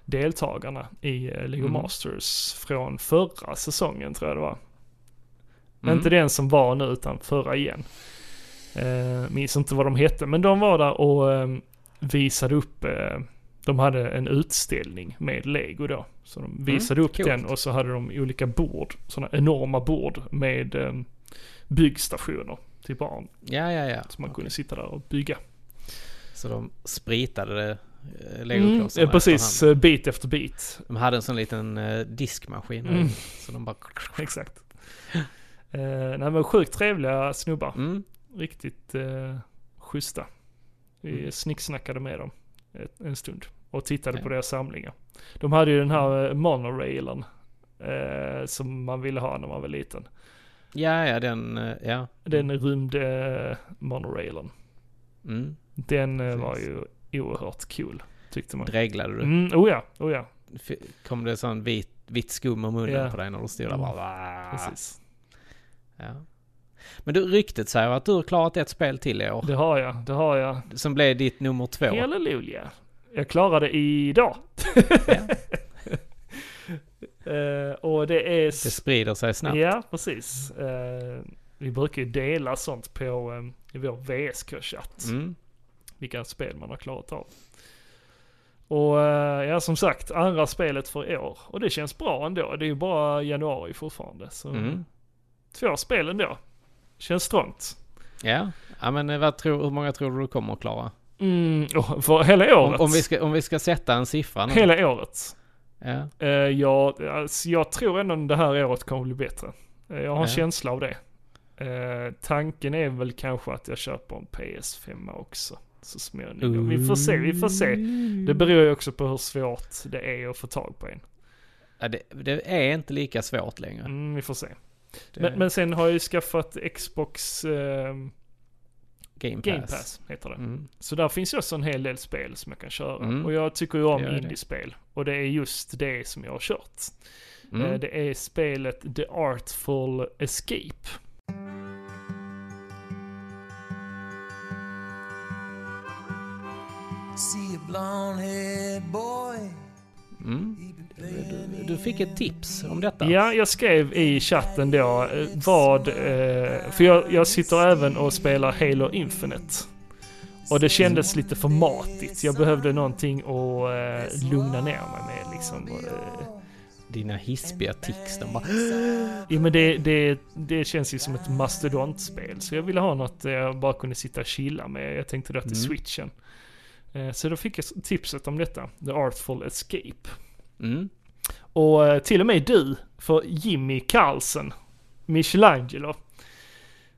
deltagarna i Lego Mhm. Masters från förra säsongen tror jag det var. Mm. Inte den som var nu utan förra igen. Eh, minns inte vad de hette men de var där och eh, visade upp eh, de hade en utställning med lego då. Så de visade upp coolt. den och så hade de olika bord, sådana enorma bord med eh, byggstationer till barn. Ja, ja, ja. Så man kunde sitta där och bygga. Så de spritade det, eh, Mm, legoklossarna eh, precis, efterhand. eh, bit efter bit. De hade en sån liten eh, diskmaskin. Mm. Så de bara... [LAUGHS] Exakt. Eh, nej men sjukt trevliga snubbar. Mm. Riktigt eh, schyssta. Vi Mm. snicksnackade med dem ett, en stund och tittade Ja. på deras samlingar. De hade ju den här eh, monorailen eh, som man ville ha när man var liten. Ja, ja, den... eh, Ja. Den rymd eh, monorailen. Mm. Den eh, var Precis. ju oerhört cool, tyckte man. Dreglade du? Mm, oh ja, oh ja, Kom det sån vit, vitt skum om munnen Ja. på dig när du stod där Mm. bara... Precis. Ja. Men du, ryktet säger att du har klarat ett spel till i år. Det har jag, det har jag. Som blev ditt nummer två. Halleluja. Jag klarade idag. [LAUGHS] Eh, och det är... Det sprider sig snabbt. Ja, precis. Eh, vi brukar ju dela sånt på eh, i vår VSK-chatt. Mm. Vilka spel man har klarat av. Och ja, som sagt, andra spelet för år. Och det känns bra ändå. Det är ju bara januari fortfarande. Så Mm. två spel ändå. Känns strångt. Ja. ja, men eh, vad tror, hur många tror du du kommer att klara? Mm, för hela Om, året. om, vi ska, om vi ska sätta en siffra nu. Hela året. Ja. Eh, jag, alltså, jag tror ändå det här året kommer bli bättre. Eh, jag har en Ja. känsla av det. Eh, tanken är väl kanske att jag köper en PS5 också. Så småningom. Vi får se, vi får se. Det beror ju också på hur svårt det är att få tag på en. Ja, det, det är inte lika svårt längre. Mm, vi får se. Det, Men, men sen har jag ju skaffat Xbox eh, Game Pass. Game Pass, heter det. Mm. Så där finns ju också en hel del spel som jag kan köra. Mm. Och jag tycker ju om indiespel. Och det är just det som jag har kört. Mm. Eh, Det är spelet The Artful Escape. See a blonde haired boy. Mm. Du, du fick ett tips om detta. Ja, jag skrev i chatten då eh, vad, eh, för jag, jag sitter även och spelar Halo Infinite. Och det kändes lite för matigt. Jag behövde någonting att eh, lugna ner mig med liksom. Dina hispiga tics, de bara... ja men det, det, det känns ju som ett mastodontspel. Så jag ville ha något jag bara kunde sitta och chilla med. Jag tänkte då till Mm. switchen. Så då fick jag tipset om detta. The Artful Escape. Mm. Och eh, till och med du, för Jimmy Carlsen, Michelangelo,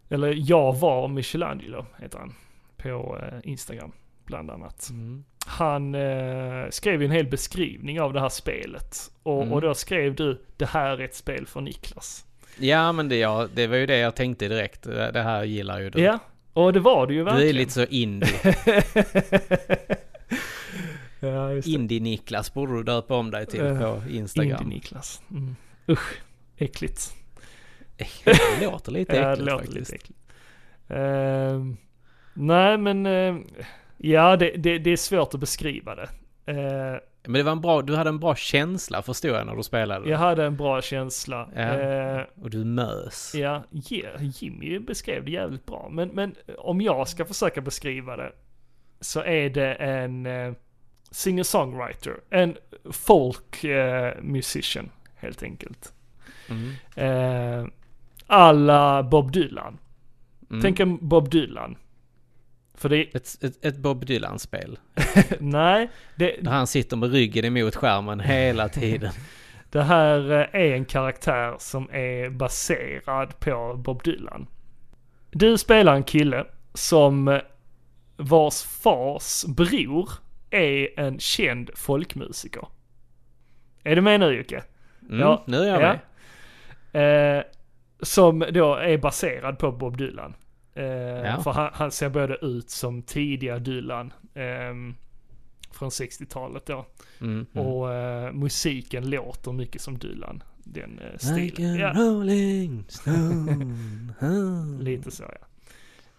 eller jag var Michelangelo heter han, på eh, Instagram bland annat. Mm. Han eh, skrev en hel beskrivning av det här spelet. Och, Mm. och då skrev du, det här är ett spel för Niklas. Ja, men det, ja, det var ju det jag tänkte direkt. Det här gillar ju du. Ja, och det var det ju du verkligen. är lite så indie. [LAUGHS] ja. Indie-Niklas borde du döpa om dig till Eh, på Instagram. Indie-Niklas. Mm. Usch, äckligt. det låter lite [LAUGHS] Ja, äckligt det låter faktiskt. lite äckligt. Ehm, nej, men ehm, ja, det, det, det är svårt att beskriva det. Eh, Men det var en bra, du hade en bra känsla förstod jag när du spelade. jag hade en bra känsla. Ja. Och du mös. ja, yeah, Jimmy beskrev det jävligt bra. Men, men om jag ska försöka beskriva det så är det en singer-songwriter. En folk eh, musician, helt enkelt. Mm. Eh, alla Bob Dylan. Mm. Tänk en Bob Dylan. För det är, Ett, ett, ett Bob Dylan-spel. [LAUGHS] nej, det, Där han sitter med ryggen emot skärmen hela tiden. [LAUGHS] det här eh, är en karaktär som är baserad på Bob Dylan. Du spelar en kille som eh, vars fars bror är en känd folkmusiker. Är du med nu Jocke? Mm, Ja, nu är jag ja. med. Eh, som då är baserad på Bob Dylan. Eh, Ja. För han, han ser både ut som tidiga Dylan ehm, från 60-talet då. Mm, mm. Och eh, musiken låter mycket som Dylan. Den eh, Like stilen. a Ja, rolling stone. [LAUGHS] lite så ja.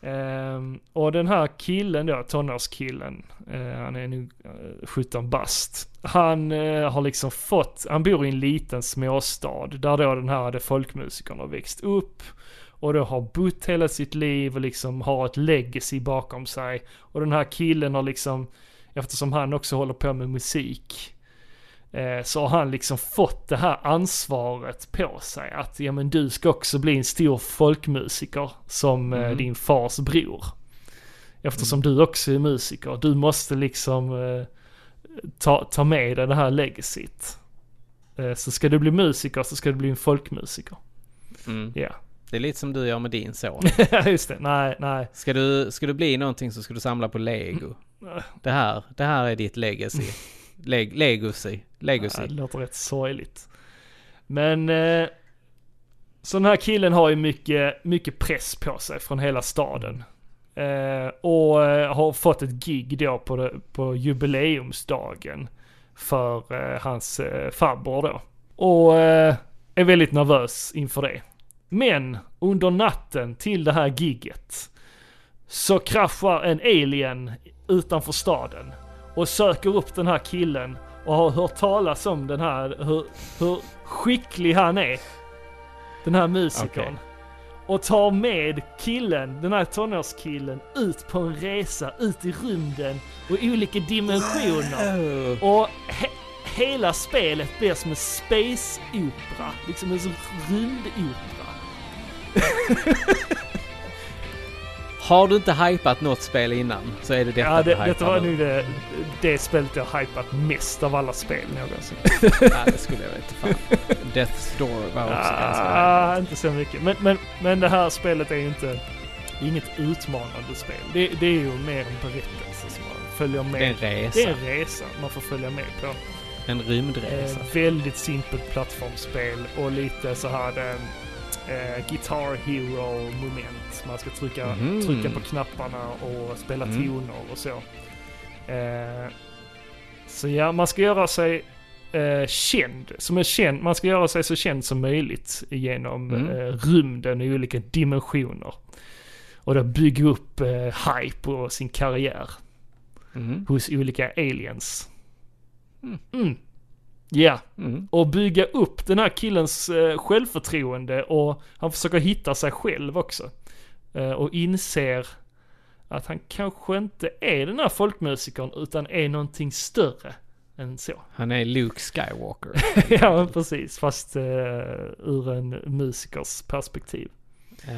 Ehm, och den här killen då, tonårskillen, eh, han är nu eh, 17 bast. Han eh, har liksom fått, han bor i en liten småstad där då den här folkmusikern har växt upp. Och då har bott hela sitt liv och liksom har ett legacy bakom sig. Och den här killen har liksom eftersom han också håller på med musik, så har han liksom fått det här ansvaret på sig att ja men du ska också bli en stor folkmusiker som eh, Mhm. din fars bror. Eftersom du också är musiker, du måste liksom eh, ta, ta med dig det här legacyt. Eh, så ska du bli musiker så ska du bli en folkmusiker. Mm. Ja, Det är lite som du gör med din son. [LAUGHS] just det. Nej, nej. Ska du, ska du bli någonting så ska du samla på lego. Det här, det här är ditt legacy. [LAUGHS] Leg, legacy. Legacy. Ja, det låter rätt sorgligt. Men eh, så den här killen har ju mycket, mycket press på sig från hela staden. Eh, och eh, har fått ett gig då på, det, på jubileumsdagen för eh, hans eh, farbror då. Och eh, är väldigt nervös inför det. Men under natten till det här gigget så kraschar en alien utanför staden och söker upp den här killen och har hört talas om den här, hur, hur skicklig han är. Den här musikern. Okej. Och tar med killen, den här tonårskillen, ut på en resa ut i rymden och olika dimensioner. Och he hela spelet blir som en space-opera. Liksom en rymdopera. [LAUGHS] Har du inte hypat något spel innan så är det detta Ja, det, du detta var nu. det, det spelet jag hypat mest av alla spel någonsin. [LAUGHS] Ja, det skulle jag veta fan. Death's Door var också ganska... Ah, inte så mycket. Men, men, men det här spelet är ju inte det är inget utmanande spel. Det, det är ju mer en berättelse som man följer med. Det är en resa. Det är en resa man får följa med på. En rymdresa. Eh, väldigt simpelt plattformsspel och lite så här eh, eh, Guitar Hero moment. Man ska trycka, Mhm. trycka på knapparna och spela Mm. toner och så. Eh, så ja, man ska göra sig eh, känd. Som är känd. Man ska göra sig så känd som möjligt genom Mm. eh, rymden i olika dimensioner. Och då bygga upp eh, hype på sin karriär Mhm. hos olika aliens. Mm. Ja, Mm. och bygga upp den här killens eh, självförtroende och han försöker hitta sig själv också. Eh, och inser att han kanske inte är den här folkmusikern utan är någonting större än så. Han är Luke Skywalker. [LAUGHS] ja, precis. Fast eh, ur en musikers perspektiv. ja.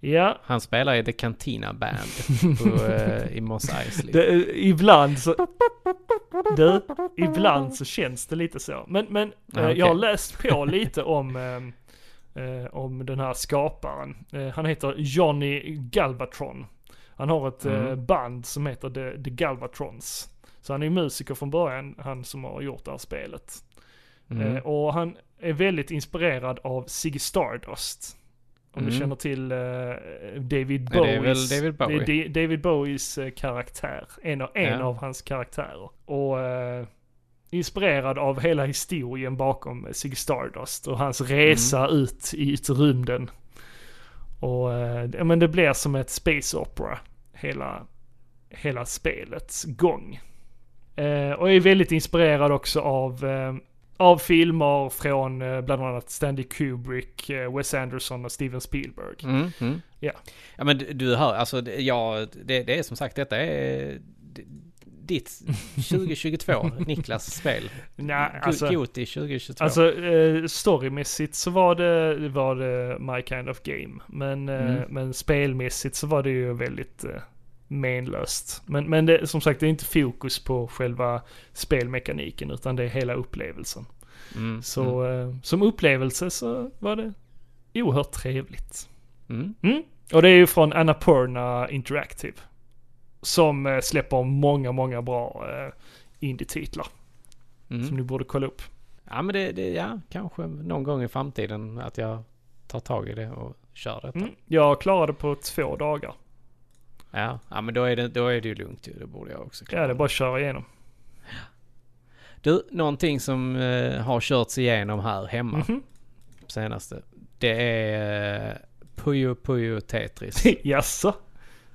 Ja, Han spelar i The Cantina Band på, [LAUGHS] eh, i Moss Eisley. det, ibland så... Du, ibland så känns det lite så. Men, men eh, okej. jag har läst på lite om, eh, eh, om den här skaparen. Eh, han heter Johnny Galvatron. Han har ett eh, Mm. band som heter The, The Galvatrons. Så han är musiker från början, han som har gjort det här spelet. Mm. Eh, och han är väldigt inspirerad av Ziggy Stardust. Om du Mm. känner till eh, David Ja, det är Bowies. David Bowie. Det är Da- David Bowies eh, karaktär. En, av, en Ja. av hans karaktärer. Och eh, inspirerad av hela historien bakom Ziggy Stardust och hans resa Mm. ut i rymden. Och ja, men det blir som ett space opera. Hela, hela spelets gång. Och är väldigt inspirerad också av, av filmer från eh, bland annat Stanley Kubrick, eh, Wes Anderson och Steven Spielberg. Mm, mm. Ja. Ja men du- hör, alltså ja, det, det är som sagt detta är ditt 2022, [LAUGHS] Niklas spel. Nej, alltså, Goti 2022. alltså eh, storymässigt så var det, var det My Kind of Game. Men, Mm. men spelmässigt så var det ju väldigt menlöst. Men, men det, som sagt, det är inte fokus på själva spelmekaniken utan det är hela upplevelsen. mm, Så eh, som upplevelse så var det oerhört trevligt. mm. Mm. Och det är ju från Annapurna Interactive. Som eh, släpper många, många bra eh, indie-titlar. Mm. Som ni borde kolla upp. Ja men det, det, ja, kanske någon gång i framtiden att jag tar tag i det och kör detta. Mm. Jag klarade på två dagar. Ja, ja men då är, det, då är det ju lugnt ju. Det borde jag också klara. Ja, det är bara att köra igenom. Du, någonting som eh, har körts igenom här hemma Mhm. senaste. Det är eh, Puyo Puyo Tetris. [LAUGHS] Jaså?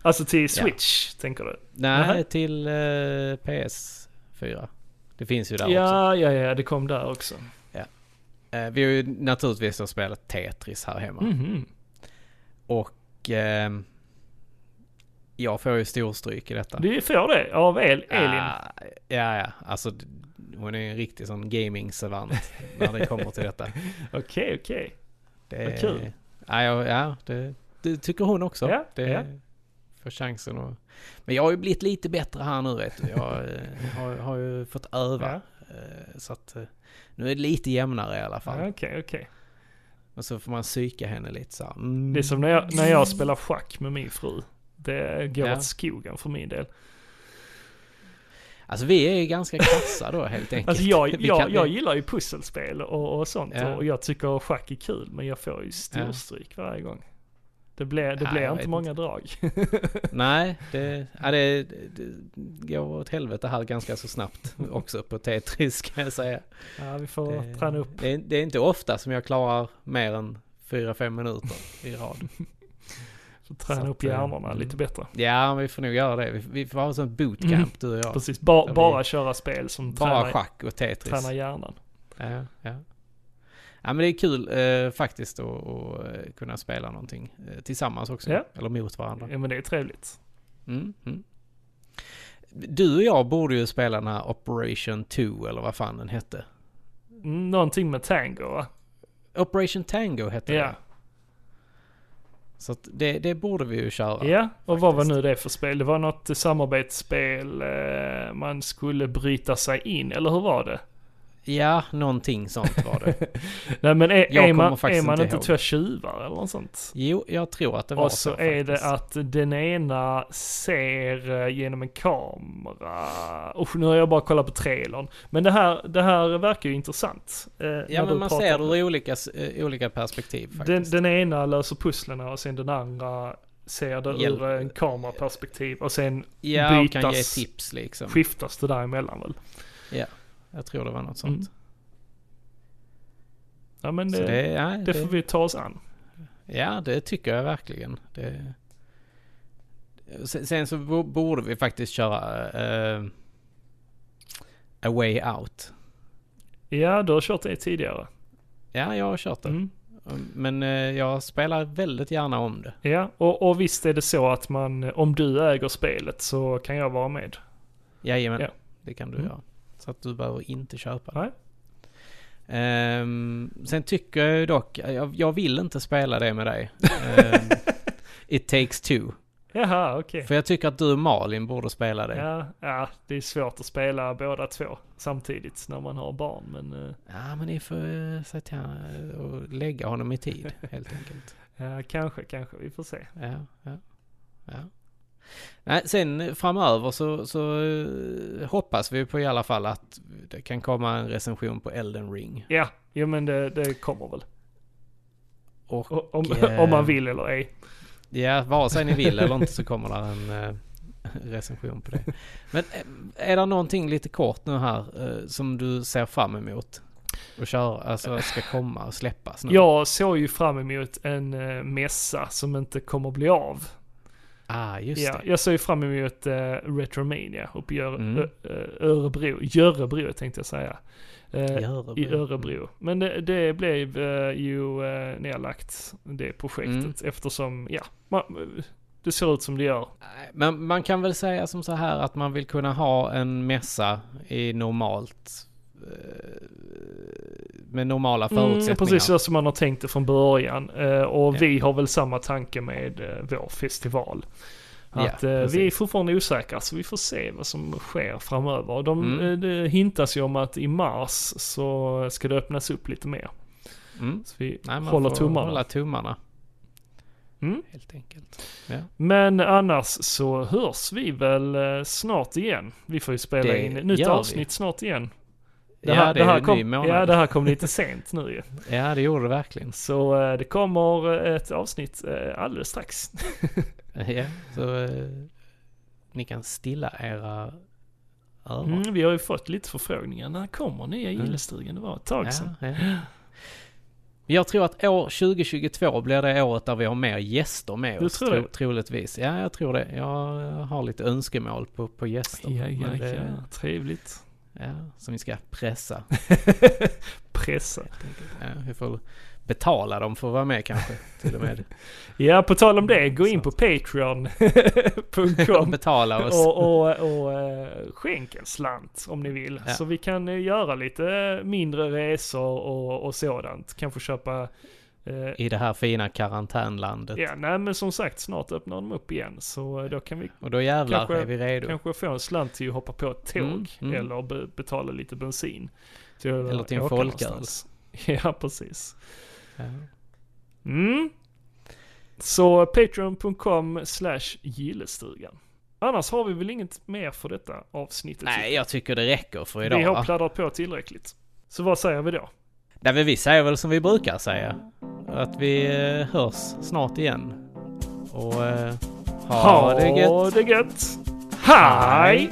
Alltså till Switch, tänker du? Nej, Nähä. till eh, PS4. Det finns ju där också. Ja, ja, ja, det kom där också. Eh, vi har ju naturligtvis spelat Tetris här hemma. Mhm. Och ehm, Jag får ju storstryk i detta. Du får det av El, Elin? Ja, ja, ja. Alltså hon är en riktig sån gaming-savant när det kommer till detta. [LAUGHS] Okej, okej. Det Vad kul. Ja, ja, ja det, det tycker hon också. Ja, det ja. får chansen att... Men jag har ju blivit lite bättre här nu vet du. Jag eh, har, har ju fått öva. eh, Så att eh, nu är det lite jämnare i alla fall. Ja, Okej, okej. Och så får man psyka henne lite så här. Mm. Det är som när jag, när jag spelar schack med min fru. Det går Ja. åt skogen för min del. Alltså vi är ganska kassa då helt enkelt. Alltså jag, [LAUGHS] jag, jag gillar ju pusselspel och, och sånt Ja. och jag tycker schack är kul men jag får ju storstryk varje gång. Det blir, det Ja, blir inte många drag. [LAUGHS] Nej, det, ja, det, det går åt helvete här ganska så snabbt också på Tetris kan jag säga. ja, vi får Det, träna upp. det, är, det är inte ofta som jag klarar mer än 4-5 minuter i rad. [LAUGHS] Får träna så upp hjärnorna mm. lite bättre. Ja, vi får nog göra det. Vi, vi får ha sånt bootcamp du och jag. Precis, ba, Där vi- bara köra spel som Bara tränar, schack och Tetris. tränar hjärnan. Ja, ja. ja, men det är kul eh, faktiskt att, kunna spela någonting eh, tillsammans också. Ja. Eller mot varandra. Ja men det är trevligt. Mm, mm. Du och jag borde ju spela den här Operation 2 eller vad fan den hette. Mm, Någonting med tango va? Operation Tango hette Ja. det. Så det, det borde vi ju köra. Ja, och vad var faktiskt. nu det för spel? Det var något samarbetsspel, eh, man skulle bryta sig in, eller hur var det? Ja, någonting sånt var det. [LAUGHS] Nej men är, är man, är man inte inte två tjuvar eller något sånt? Jo, jag tror att det var Och så, så är det att den ena ser eh, genom en kamera. Usch, nu har jag bara kollat på trailern. Men det här, det här verkar ju intressant. eh, Ja, men man ser det ur olika, eh, olika perspektiv Den, faktiskt. den ena löser pusslen och sen den andra ser det Hjälp. ur en kameraperspektiv. Och sen ja, och kan ge bytas- tips liksom. skiftas det däremellan väl. Jag tror det var något sånt. Mm. Ja men det, det, det, ja, det, får vi ta oss an. ja, det tycker jag verkligen. Det, sen, sen så bo- borde vi faktiskt köra eh, A Way Out. Ja, du har kört det tidigare. Ja, jag har kört det. Mm. Men eh, jag spelar väldigt gärna om det. Ja, och, och visst är det så att man, om du äger spelet så kan jag vara med. Jajamän, Ja. det kan du Mm. göra. Så att du behöver inte köpa det. Ehm, sen tycker jag dock, jag, jag vill inte spela det med dig. Ehm, [LAUGHS] It takes two. Jaha, okej. För jag tycker att du och Malin borde spela det. Ja, ja, det är svårt att spela båda två samtidigt när man har barn. Men eh, Ja, men ni får uh, till han- och lägga honom i tid helt enkelt. ja, kanske, kanske. Vi får se. Ja, ja, ja. Nej, sen framöver så, så eh, hoppas vi på i alla fall att det kan komma en recension på Elden Ring. Ja, jo men det, det kommer väl. Och O- Om, eh, om man vill eller ej. ja, vare sig ni vill eller inte så kommer det en eh, recension på det. Men är det någonting lite kort nu här som du ser fram emot? Och köra, alltså ska komma och släppas nu? Jag såg ju fram emot en mässa som inte kommer bli av. Ah, just Ja, det. jag såg ju fram emot uh, Retromania uppe i Öre, Mm. Ö- Örebro. Görebro tänkte jag säga. Eh, I Örebro. I Örebro. Men det, det blev eh, ju uh, nedlagt, det projektet, Mm. eftersom, ja, man, det ser ut som det gör. Men man kan väl säga som så här att man vill kunna ha en mässa i normalt med normala förutsättningar. Mm, precis så som man har tänkt det från början. Eh, och Ja. vi har väl samma tanke med eh, vår festival. Ja, Att eh, vi är fortfarande osäkra så vi får se vad som sker framöver. De, Mm. eh, det hintas ju om att i mars så ska det öppnas upp lite mer. Mm. Så vi Nej, man håller får tummarna. hålla tummarna Mm. helt enkelt. Ja. Men annars så hörs vi väl eh, snart igen. Vi får ju spela Det in ett nytt gör vi. avsnitt snart igen. Ja, det är här ju en kom, ny månad. Ja, det här kom lite sent nu ju. [LAUGHS] ja, det gjorde det verkligen. Så eh, det kommer eh, ett avsnitt eh, alldeles strax. [LAUGHS] Ja, så ni kan stilla era öron. Mm, vi har ju fått lite förfrågningar. När kommer nya Mm. gillestugan? Det var ett tag sedan. Ja, ja. Jag tror att år 2022 blir det året där vi har mer gäster med Du oss. tror det? troligtvis. Ja, jag tror det. Jag har lite önskemål på, på gäster. Ja, ja, det- ja. Trevligt. Ja, som vi ska pressa. [LAUGHS] Pressa. Ja, vi får betala dem för att vara med kanske till och med. [LAUGHS] Ja, på tal om det, gå in på patreon.com [LAUGHS] betala oss. och, och, och eh, skänk en slant om ni vill. Ja. Så vi kan eh, göra lite mindre resor och, och sådant. Kanske köpa I det här fina karantänlandet. Ja, nej men som sagt snart öppnar de upp igen så eh, då kan vi Och då jävlar Kanske- är vi redo. kanske få en slant till att hoppa på ett tåg Mm, mm. eller be betala lite bensin. Till att Eller till en folköl. [LAUGHS] Ja, precis. Ja. Mm. Så patreon.com slash gillestugan. Annars har vi väl inget mer för detta avsnittet. Nej, jag tycker det räcker för idag vi har pladdrat på tillräckligt. Så vad säger vi då? Nej, men vi säger väl som vi brukar säga. Att vi eh, hörs snart igen. Och eh, ha, det gött. Ha det gött. Hej.